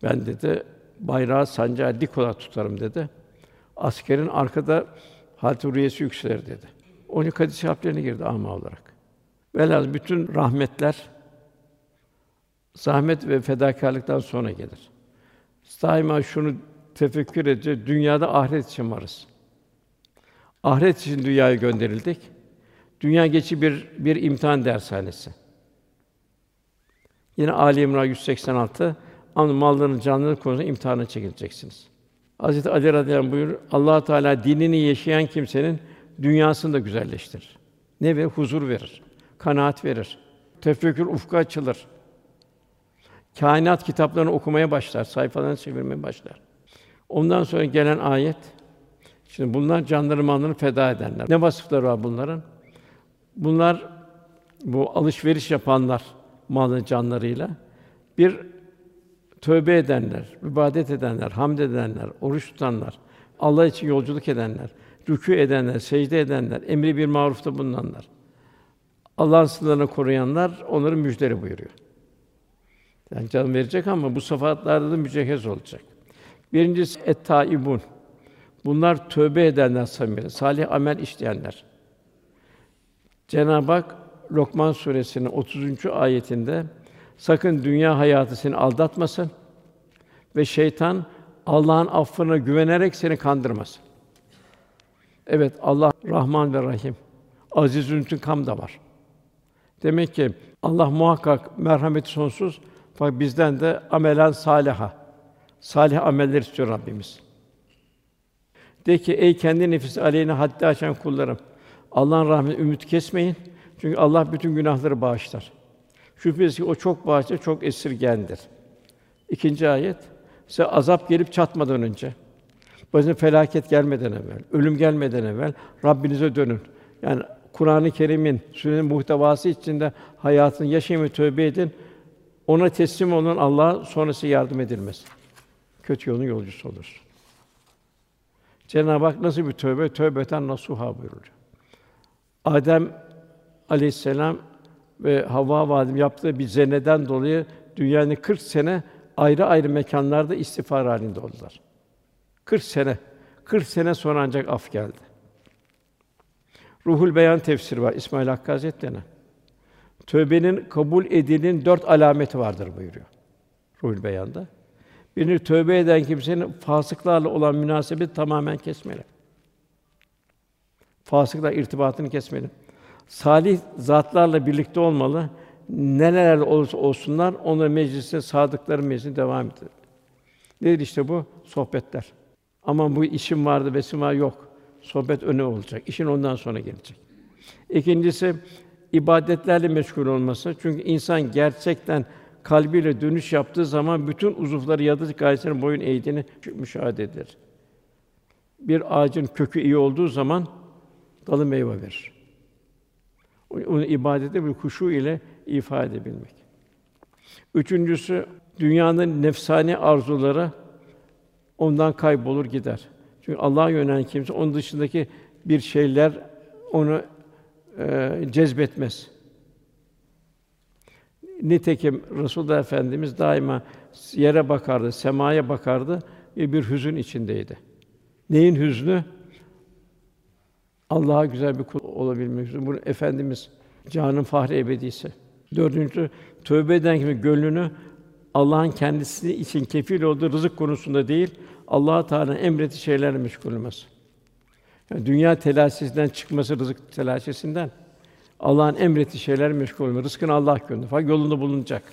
Ben dedi bayrağı sancağı dik olarak tutarım dedi. Askerin arkada Halit Uriyesi yükselir dedi. Onu kadis şahitlerine girdi ama olarak. Velhâsıl bütün rahmetler zahmet ve fedakarlıktan sonra gelir. Daima şunu tefekkür edeceğiz. Dünyada ahiret için varız. Ahiret için dünyaya gönderildik. Dünya geçi bir bir imtihan dershanesi. Yine Ali İmran 186 ama malların canlılık konusunda imtihana çekileceksiniz. Hazreti Ali radıyallahu buyur Allah Teala dinini yaşayan kimsenin dünyasını da güzelleştirir. Ne verir? Huzur verir. Kanaat verir. Tefekkür ufku açılır. Kainat kitaplarını okumaya başlar, sayfalarını çevirmeye başlar. Ondan sonra gelen ayet Şimdi bunlar canları mallarını feda edenler. Ne vasıfları var bunların? Bunlar bu alışveriş yapanlar malı canlarıyla bir tövbe edenler, ibadet edenler, hamd edenler, oruç tutanlar, Allah için yolculuk edenler, rükû edenler, secde edenler, emri bir marufta bulunanlar. Allah'ın sınırlarını koruyanlar onları müjdeli buyuruyor. Yani can verecek ama bu sıfatlarda da mücehhez olacak. Birincisi et-taibun. Bunlar tövbe edenler samimi, salih amel işleyenler. Cenab-ı Hak Lokman suresinin 30. ayetinde sakın dünya hayatı seni aldatmasın ve şeytan Allah'ın affına güvenerek seni kandırmasın. Evet Allah Rahman ve Rahim. Aziz kam da var. Demek ki Allah muhakkak merhameti sonsuz fakat bizden de amelen saliha. Salih ameller istiyor Rabbimiz. De ki ey kendi nefis aleyhine haddi aşan kullarım. Allah'ın rahmetine ümit kesmeyin. Çünkü Allah bütün günahları bağışlar. Şüphesiz ki o çok bağışlar, çok esirgendir. İkinci ayet. Size azap gelip çatmadan önce, başına felaket gelmeden evvel, ölüm gelmeden evvel Rabbinize dönün. Yani Kur'an-ı Kerim'in sürenin muhtevası içinde hayatını yaşayın ve tövbe edin. Ona teslim olun Allah sonrası yardım edilmez. Kötü yolun yolcusu olur. Cenab-ı Hak nasıl bir tövbe? Tövbeten nasuha buyuruyor. Adem Aleyhisselam ve Havva validem yaptığı bir zeneden dolayı dünyanın 40 sene ayrı ayrı mekanlarda istiğfar halinde oldular. 40 sene. 40 sene sonra ancak af geldi. Ruhul Beyan tefsiri var İsmail Hakkı Hazretleri'ne. Tövbenin kabul edilin dört alameti vardır buyuruyor. Ruhul Beyan'da. Birini tövbe eden kimsenin fasıklarla olan münasebeti tamamen kesmeli. Fasıkla irtibatını kesmeli. Salih zatlarla birlikte olmalı. Nelerde olursa olsunlar onların meclisine sadıkları meclisine devam eder. Nedir işte bu? Sohbetler. Ama bu işim vardı, besim var yok. Sohbet öne olacak. İşin ondan sonra gelecek. İkincisi ibadetlerle meşgul olması. Çünkü insan gerçekten kalbiyle dönüş yaptığı zaman bütün uzuvları yaratı gayesine boyun eğdiğini müşahede edilir. Bir ağacın kökü iyi olduğu zaman dalı meyve verir. Onu ibadete bir huşu ile ifade edebilmek. Üçüncüsü dünyanın nefsani arzuları ondan kaybolur gider. Çünkü Allah'a yönelen kimse onun dışındaki bir şeyler onu e, cezbetmez. Nitekim Resulullah Efendimiz daima yere bakardı, semaya bakardı ve bir hüzün içindeydi. Neyin hüznü? Allah'a güzel bir kul olabilmek hüznü. Bunu efendimiz Canın fahri ebedisi. Dördüncü, tövbe eden kimi gönlünü Allah'ın kendisi için kefil olduğu rızık konusunda değil, Allah Teala emrettiği şeylerle meşgul olması. Yani dünya telaşesinden çıkması rızık telaşesinden Allah'ın emrettiği şeyler meşgul olma. Rızkını Allah gönderdi. Fakat yolunda bulunacak.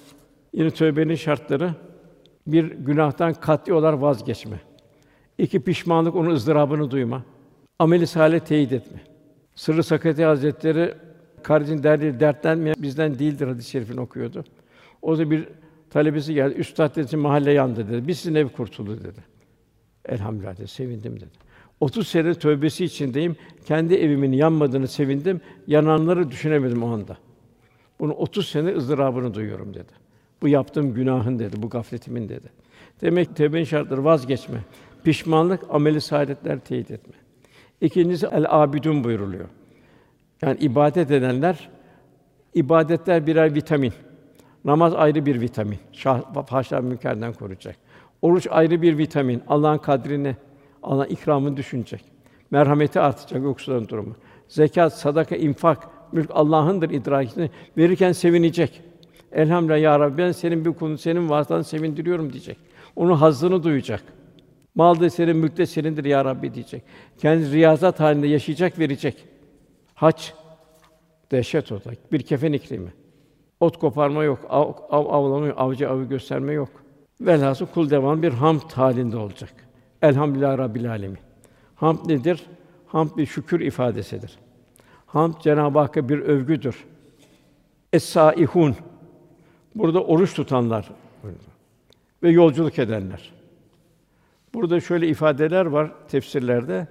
Yine tövbenin şartları bir günahtan kat'i olarak vazgeçme. İki pişmanlık onun ızdırabını duyma. Ameli salih teyit etme. Sırrı Sakati Hazretleri kardeşin derdi dertlenmeyen bizden değildir hadis-i şerifini okuyordu. O da bir talebesi geldi. Üstad dedi mahalle yandı dedi. Biz sizin ev kurtuldu dedi. Elhamdülillah dedi, sevindim dedi. 30 sene tövbesi içindeyim. Kendi evimin yanmadığını sevindim. Yananları düşünemedim o anda. Bunu 30 sene ızdırabını duyuyorum dedi. Bu yaptığım günahın dedi, bu gafletimin dedi. Demek tevbenin şartları vazgeçme, pişmanlık, ameli saadetler teyit etme. İkincisi el abidun buyuruluyor. Yani ibadet edenler ibadetler birer vitamin. Namaz ayrı bir vitamin. Şah, fahşa münkerden koruyacak. Oruç ayrı bir vitamin. Allah'ın kadrini, Allah'ın ikramını düşünecek. Merhameti artacak yoksulların durumu. Zekat, sadaka, infak, mülk Allah'ındır idrakini verirken sevinecek. Elhamdülillah ya Rabbi ben senin bir kulun senin vasıtan sevindiriyorum diyecek. Onun hazzını duyacak. Mal da senin, mülk de senindir ya Rabbi diyecek. Kendi riyazat halinde yaşayacak, verecek. Hac dehşet olacak. Bir kefen iklimi. Ot koparma yok, av, av avlama yok, avcı avı gösterme yok. Velhasıl kul devam bir hamd halinde olacak. Elhamdülillah Rabbil Alemin. Hamd nedir? Hamd bir şükür ifadesidir. Hamd Cenab-ı Hakk'a bir övgüdür. Es-saihun. Burada oruç tutanlar ve yolculuk edenler. Burada şöyle ifadeler var tefsirlerde.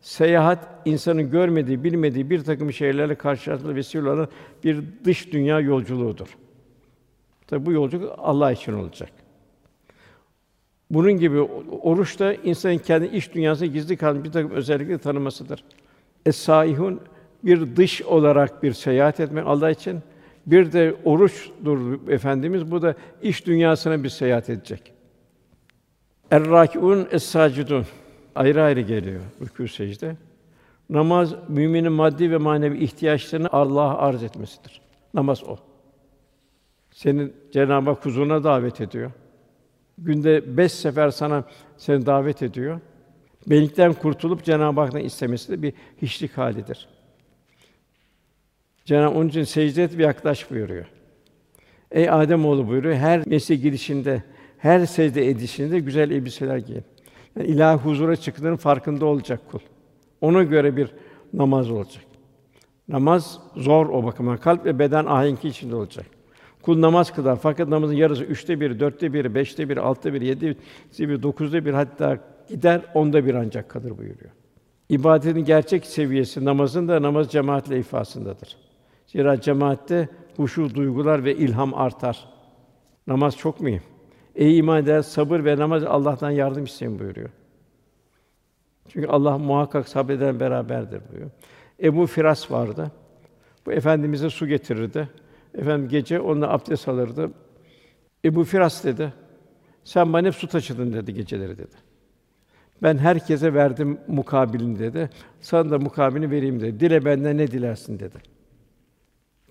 Seyahat insanın görmediği, bilmediği bir takım şeylerle karşılaşma vesile olan bir dış dünya yolculuğudur. Tabi bu yolculuk Allah için olacak. Bunun gibi oruç da insanın kendi iç dünyasında gizli kalan bir takım özellikleri tanımasıdır. Es-saihun bir dış olarak bir seyahat etmek Allah için bir de oruçdur efendimiz. Bu da iş dünyasına bir seyahat edecek. Er-râkiûn es-sâcidûn ayrı ayrı geliyor rükû secde. Namaz müminin maddi ve manevi ihtiyaçlarını Allah'a arz etmesidir. Namaz o. Senin Cenab-ı Hak huzuruna davet ediyor. Günde beş sefer sana seni davet ediyor. Benlikten kurtulup Cenab-ı Hak'tan istemesi de bir hiçlik halidir. Cenab-ı onun için secde et ve yaklaş buyuruyor. Ey Adem oğlu buyuruyor. Her mesle gidişinde, her secde edişinde güzel elbiseler giyin. Yani ilahi huzura çıktığının farkında olacak kul. Ona göre bir namaz olacak. Namaz zor o bakıma. Kalp ve beden ahenki içinde olacak. Kul namaz kılar fakat namazın yarısı üçte bir, dörtte bir, beşte bir, altta bir, yedi bir, dokuzda bir hatta gider onda bir ancak kalır buyuruyor. İbadetin gerçek seviyesi namazın da namaz cemaatle ifasındadır. Zira cemaatte huşu duygular ve ilham artar. Namaz çok mühim. Ey iman eder, sabır ve namaz Allah'tan yardım isteyin buyuruyor. Çünkü Allah muhakkak sabreden beraberdir buyuruyor. Ebu Firas vardı. Bu efendimize su getirirdi. Efendim gece onunla abdest alırdı. Ebu Firas dedi. Sen bana hep su taşıdın dedi geceleri dedi. Ben herkese verdim mukabilini dedi. Sana da mukabilini vereyim dedi. Dile benden ne dilersin dedi.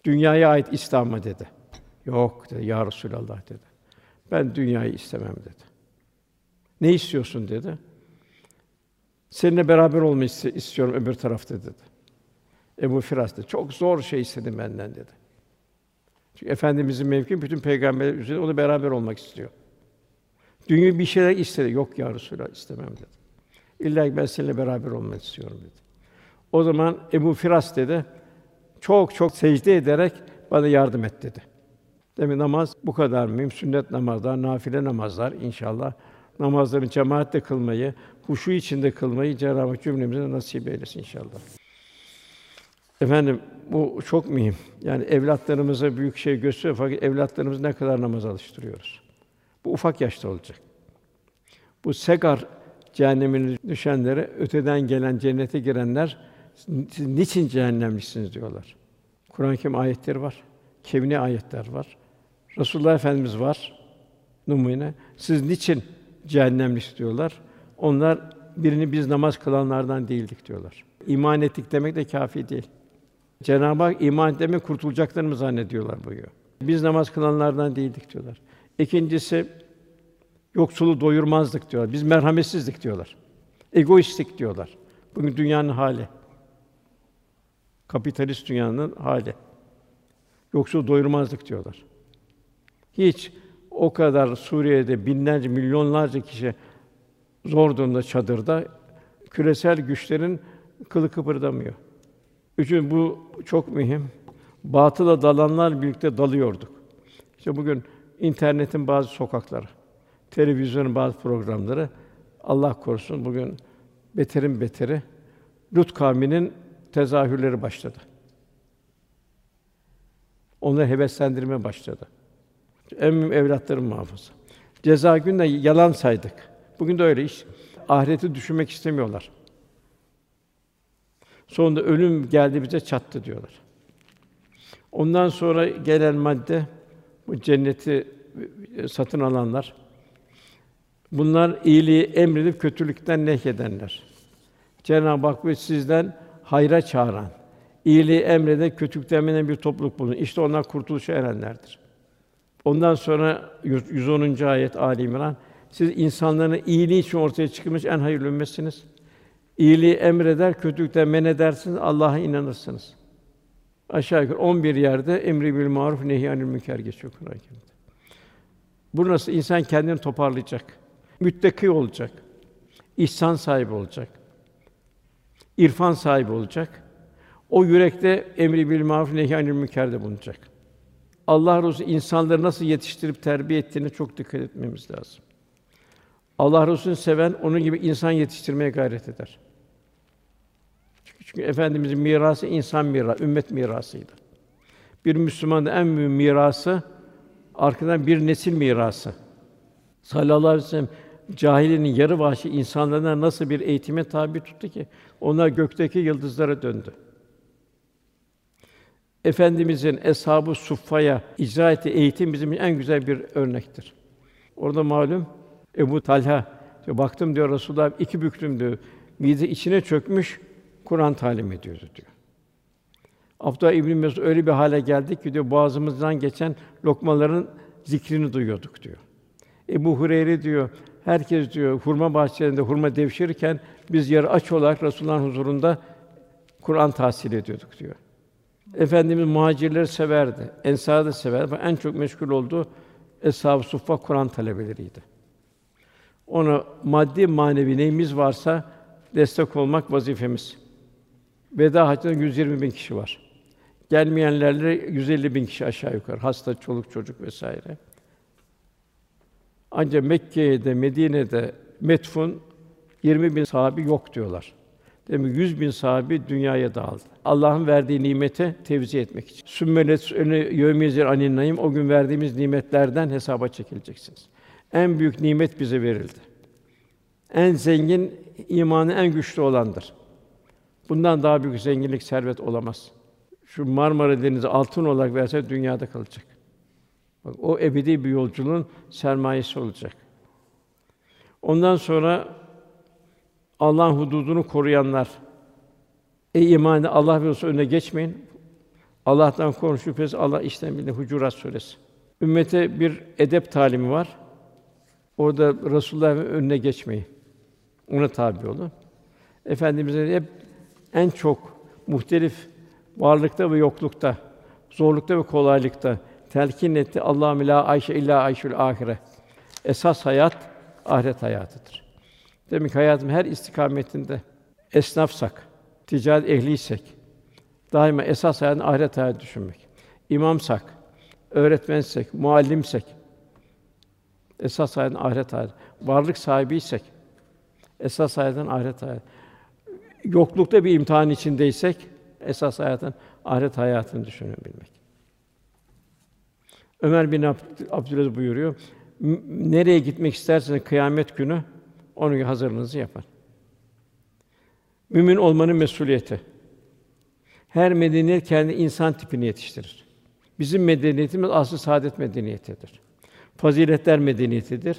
Dünyaya ait İslam'a dedi. Yok dedi. Ya Resulallah dedi. Ben dünyayı istemem dedi. Ne istiyorsun dedi. Seninle beraber olmayı istiyorum öbür tarafta dedi. Ebu Firas dedi. Çok zor şey istedim benden dedi. Çünkü efendimizin mevki bütün peygamberler üzerinde onu beraber olmak istiyor. Dünya bir şeyler istedi. Yok ya Resulallah istemem dedi. İlla ben seninle beraber olmak istiyorum dedi. O zaman Ebu Firas dedi. Çok çok secde ederek bana yardım et dedi. Demek namaz bu kadar mühim. Sünnet namazlar, nafile namazlar inşallah namazları cemaatle kılmayı, huşu içinde kılmayı Cenab-ı Hak cümlemize nasip eylesin inşallah. Efendim bu çok mühim. Yani evlatlarımıza büyük şey gösteriyor fakat evlatlarımız ne kadar namaz alıştırıyoruz. Bu ufak yaşta olacak. Bu segar cehennemine düşenlere öteden gelen cennete girenler siz niçin cehennemlisiniz diyorlar. Kur'an-ı Kerim ayetleri var. Kevni ayetler var. Resulullah Efendimiz var. Numune. Siz niçin cehennemlik diyorlar. Onlar birini biz namaz kılanlardan değildik diyorlar. İman ettik demek de kafi değil. Cenab-ı Hak iman etme kurtulacaklarını mı zannediyorlar buyuruyor. Biz namaz kılanlardan değildik diyorlar. İkincisi yoksulu doyurmazdık diyorlar. Biz merhametsizdik diyorlar. Egoistlik diyorlar. Bugün dünyanın hali. Kapitalist dünyanın hali. Yoksul doyurmazdık diyorlar. Hiç o kadar Suriye'de binlerce, milyonlarca kişi zor durumda çadırda küresel güçlerin kılı kıpırdamıyor. Üçün bu çok mühim. Batıla dalanlar birlikte dalıyorduk. İşte bugün internetin bazı sokakları, televizyonun bazı programları Allah korusun bugün beterin beteri Lut kavminin tezahürleri başladı. Onları heveslendirme başladı. En mühim evlatların muhafaza. Ceza günde yalan saydık. Bugün de öyle iş. Ahireti düşünmek istemiyorlar. Sonunda ölüm geldi bize çattı diyorlar. Ondan sonra gelen madde bu cenneti satın alanlar. Bunlar iyiliği emredip kötülükten nehyedenler. Cenab-ı Hak sizden hayra çağıran, iyiliği emrede kötülükten bir topluluk bulun. İşte onlar kurtuluşa erenlerdir. Ondan sonra 110. ayet Ali İmran siz insanların iyiliği için ortaya çıkmış en hayırlı ümmetsiniz. İyiliği emreder, kötülükten men edersiniz, Allah'a inanırsınız. Aşağı yukarı 11 yerde emri bil maruf nehi anil münker geçiyor Kur'an-ı Kerim'de. Bu nasıl insan kendini toparlayacak. Müttaki olacak. İhsan sahibi olacak. İrfan sahibi olacak. O yürekte emri bil maruf nehi anil münkerde bulunacak. Allah Resulü insanları nasıl yetiştirip terbiye ettiğine çok dikkat etmemiz lazım. Allah Resulü'nü seven onun gibi insan yetiştirmeye gayret eder. Çünkü, efendimizin mirası insan mirası, ümmet mirasıydı. Bir Müslümanın en büyük mirası arkadan bir nesil mirası. Sallallahu aleyhi ve sellem cahilinin yarı vahşi insanlarına nasıl bir eğitime tabi tuttu ki onlar gökteki yıldızlara döndü. Efendimizin eshab-ı suffaya icra ettiği eğitim bizim en güzel bir örnektir. Orada malum Ebu Talha diyor, baktım diyor Resulullah iki büklüm diyor. Mide içine çökmüş Kur'an talim ediyordu diyor. Abdullah İbn Mesud öyle bir hale geldik ki diyor boğazımızdan geçen lokmaların zikrini duyuyorduk diyor. Ebu Hureyre diyor herkes diyor hurma bahçelerinde hurma devşirirken biz yarı aç olarak Resulullah'ın huzurunda Kur'an tahsil ediyorduk diyor. Efendimiz muhacirleri severdi, ensarı da severdi. En çok meşgul olduğu eshab-ı suffa Kur'an talebeleriydi. Ona maddi manevi neyimiz varsa destek olmak vazifemiz. Veda haccında 120 bin kişi var. Gelmeyenlerle 150 bin kişi aşağı yukarı. Hasta, çoluk, çocuk vesaire. Ancak Mekke'de, Medine'de metfun 20 bin sahabi yok diyorlar. Demek 100 bin sahabi dünyaya dağıldı. Allah'ın verdiği nimete tevzi etmek için. Sümmelet önü yevmizir anin naim o gün verdiğimiz nimetlerden hesaba çekileceksiniz. En büyük nimet bize verildi. En zengin imanı en güçlü olandır. Bundan daha büyük zenginlik, servet olamaz. Şu Marmara Denizi altın olarak verse dünyada kalacak. Bak o ebedi bir yolculuğun sermayesi olacak. Ondan sonra Allah'ın hududunu koruyanlar. Ey imanı Allah ve önüne geçmeyin. Allah'tan korun şüphesiz Allah işten bilir. Hucurat suresi. Ümmete bir edep talimi var. Orada Resulullah'ın önüne geçmeyin. Ona tabi olun. Efendimiz'e hep en çok muhtelif varlıkta ve yoklukta, zorlukta ve kolaylıkta telkin etti. Allah'ım la ayşe illa ayşül ahire. Esas hayat ahiret hayatıdır. Demek ki hayatım her istikametinde esnafsak, ticaret ehliysek, daima esas hayatın ahiret hayatı düşünmek. İmamsak, öğretmensek, muallimsek, esas hayatın ahiret hayatı. Varlık sahibiysek, esas hayatın ahiret hayatı. Yoklukta bir imtihan içindeysek, esas hayatın ahiret hayatını düşünebilmek. Ömer bin Abdülaziz buyuruyor. Nereye gitmek isterseniz kıyamet günü onun hazırlığınızı yapın. Mümin olmanın mesuliyeti. Her medeniyet kendi insan tipini yetiştirir. Bizim medeniyetimiz aslı saadet medeniyetidir. Faziletler medeniyetidir.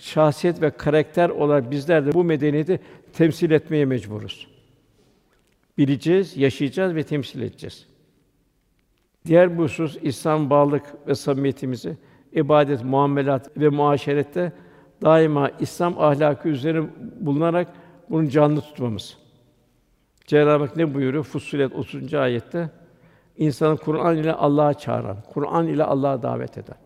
Şahsiyet ve karakter olarak bizler de bu medeniyeti temsil etmeye mecburuz. Bileceğiz, yaşayacağız ve temsil edeceğiz. Diğer bir husus İslam bağlılık ve samimiyetimizi ibadet, muamelat ve muaşerette daima İslam ahlakı üzerine bulunarak bunu canlı tutmamız. Cenab-ı Hak ne buyuruyor? Fussilet 30. ayette insanı Kur'an ile Allah'a çağıran, Kur'an ile Allah'a davet eden.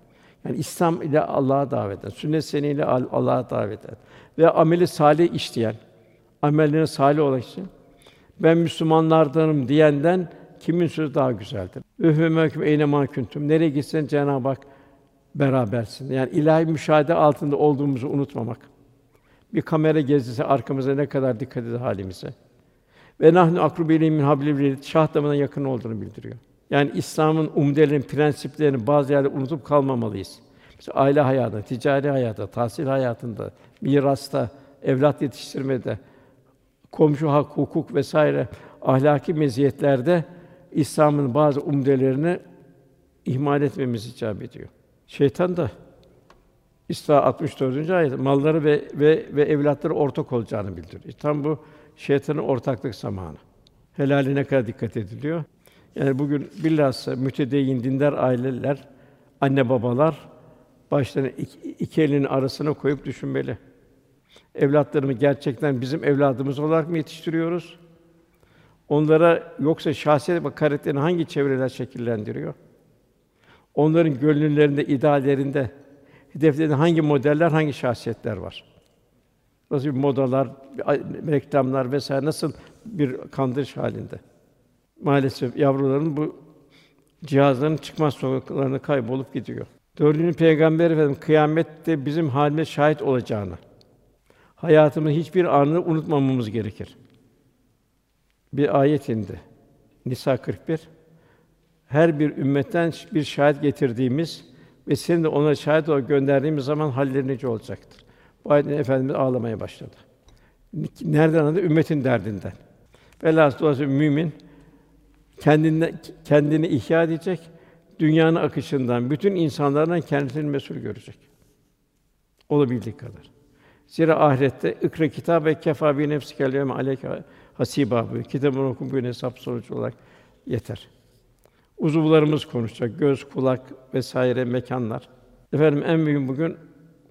Yani İslam ile Allah'a davet eden, sünnet seniyle Allah'a davet eden ve ameli salih işleyen, amellerine salih olan için ben Müslümanlardanım diyenden kimin sözü daha güzeldir? Ühümeküm eyne ma kuntum. Nereye gitsen Cenab-ı Hak berabersin. Yani ilahi müşahede altında olduğumuzu unutmamak. Bir kamera gezisi arkamıza ne kadar dikkat eder halimize. Ve nahnu akrubi min hablil şah damına yakın olduğunu bildiriyor. Yani İslam'ın umdelerini, prensiplerini bazı yerde unutup kalmamalıyız. Mesela aile hayatında, ticari hayatta, tahsil hayatında, mirasta, evlat yetiştirmede, komşu hak, hukuk vesaire ahlaki meziyetlerde İslam'ın bazı umdelerini ihmal etmemiz icap ediyor. Şeytan da İsra 64. ayet malları ve ve ve evlatları ortak olacağını bildiriyor. Tam bu şeytanın ortaklık zamanı. Helaline kadar dikkat ediliyor. Yani bugün bilhassa mütedeyyin dindar aileler, anne babalar başlarını iki, iki elinin arasına koyup düşünmeli. Evlatlarımı gerçekten bizim evladımız olarak mı yetiştiriyoruz? Onlara yoksa şahsiyet ve karakterini hangi çevreler şekillendiriyor? Onların gönüllerinde, ideallerinde, hedeflerinde hangi modeller, hangi şahsiyetler var? Nasıl bir modalar, reklamlar vesaire nasıl bir kandırış halinde? Maalesef yavruların bu cihazların çıkmaz sokaklarına kaybolup gidiyor. Dördüncü Peygamber Efendimiz kıyamette bizim halimize şahit olacağını, hayatımızın hiçbir anını unutmamamız gerekir. Bir ayet indi. Nisa 41. Her bir ümmetten bir şahit getirdiğimiz ve senin de ona şahit olarak gönderdiğimiz zaman halleri nice olacaktır. Bu ayetin Efendimiz ağlamaya başladı. Nereden anladı? Ümmetin derdinden. Dolayısıyla mümin kendine kendini ihya edecek, dünyanın akışından, bütün insanlardan kendisini mesul görecek. Olabildiği kadar. Zira ahirette ikra kitap ve kefa bi nefsikel yevme aleyke hasiba bu. Kitabını oku bu hesap sonucu olarak yeter. Uzuvlarımız konuşacak, göz, kulak vesaire mekanlar. Efendim en büyük bugün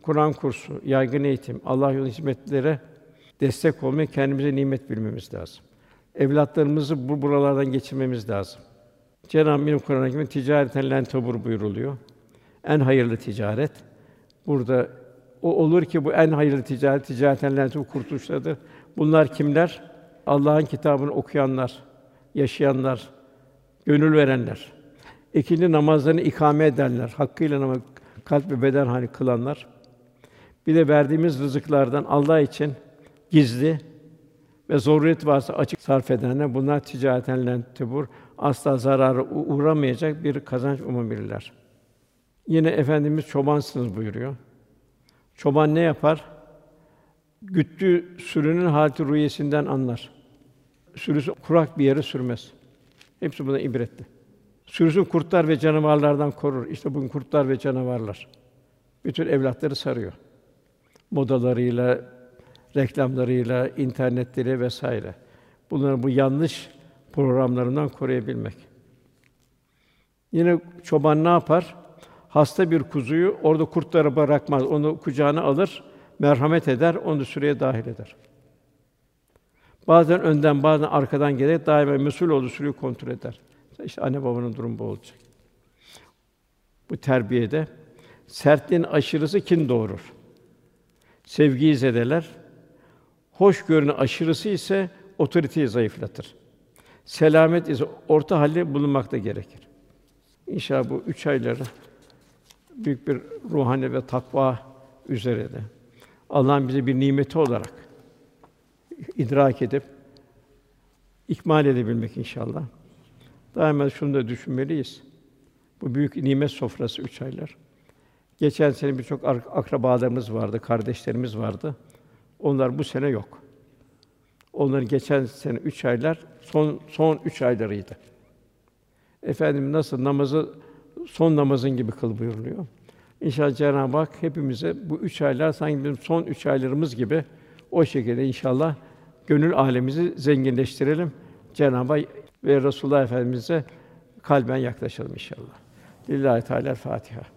Kur'an kursu, yaygın eğitim, Allah yolu hizmetlere destek olmaya kendimize nimet bilmemiz lazım. Evlatlarımızı bu buralardan geçirmemiz lazım. Cenab-ı Hak Kur'an-ı Kerim'de ticareten len buyuruluyor. En hayırlı ticaret. Burada o olur ki bu en hayırlı ticaret ticareten len tebur. Bunlar kimler? Allah'ın kitabını okuyanlar, yaşayanlar, gönül verenler. İkindi namazlarını ikame edenler, hakkıyla namaz kalp ve beden hani kılanlar. Bir de verdiğimiz rızıklardan Allah için gizli ve zorunluluk varsa açık sarf edenler bunlar ticareten tebur asla zarara uğramayacak bir kazanç umabilirler. Yine efendimiz çobansınız buyuruyor. Çoban ne yapar? Güttüğü sürünün halti rüyesinden anlar. Sürüsü kurak bir yere sürmez. Hepsi buna ibretli. Sürüsü kurtlar ve canavarlardan korur. İşte bugün kurtlar ve canavarlar. Bütün evlatları sarıyor. Modalarıyla, reklamlarıyla, internetleri vesaire. Bunları bu yanlış programlarından koruyabilmek. Yine çoban ne yapar? Hasta bir kuzuyu orada kurtlara bırakmaz. Onu kucağına alır, merhamet eder, onu süreye dahil eder. Bazen önden, bazen arkadan gelerek daima mesul olduğu sürüyü kontrol eder. İşte anne babanın durumu bu olacak. Bu terbiyede sertliğin aşırısı kin doğurur. Sevgiyi zedeler. Hoşgörünün aşırısı ise otoriteyi zayıflatır. Selamet ise orta halde bulunmakta gerekir. İnşallah bu üç ayları büyük bir ruhani ve takva üzere de Allah'ın bize bir nimeti olarak idrak edip ikmal edebilmek inşallah. Daima şunu da düşünmeliyiz. Bu büyük nimet sofrası üç aylar. Geçen sene birçok akrabalarımız vardı, kardeşlerimiz vardı. Onlar bu sene yok. Onların geçen sene üç aylar son son üç aylarıydı. Efendim nasıl namazı son namazın gibi kıl buyuruluyor. İnşallah Cenab-ı Hak hepimize bu üç aylar sanki bizim son üç aylarımız gibi o şekilde inşallah gönül alemizi zenginleştirelim. Cenab-ı Hak ve Resulullah Efendimize kalben yaklaşalım inşallah. Lillahi Teala Fatiha.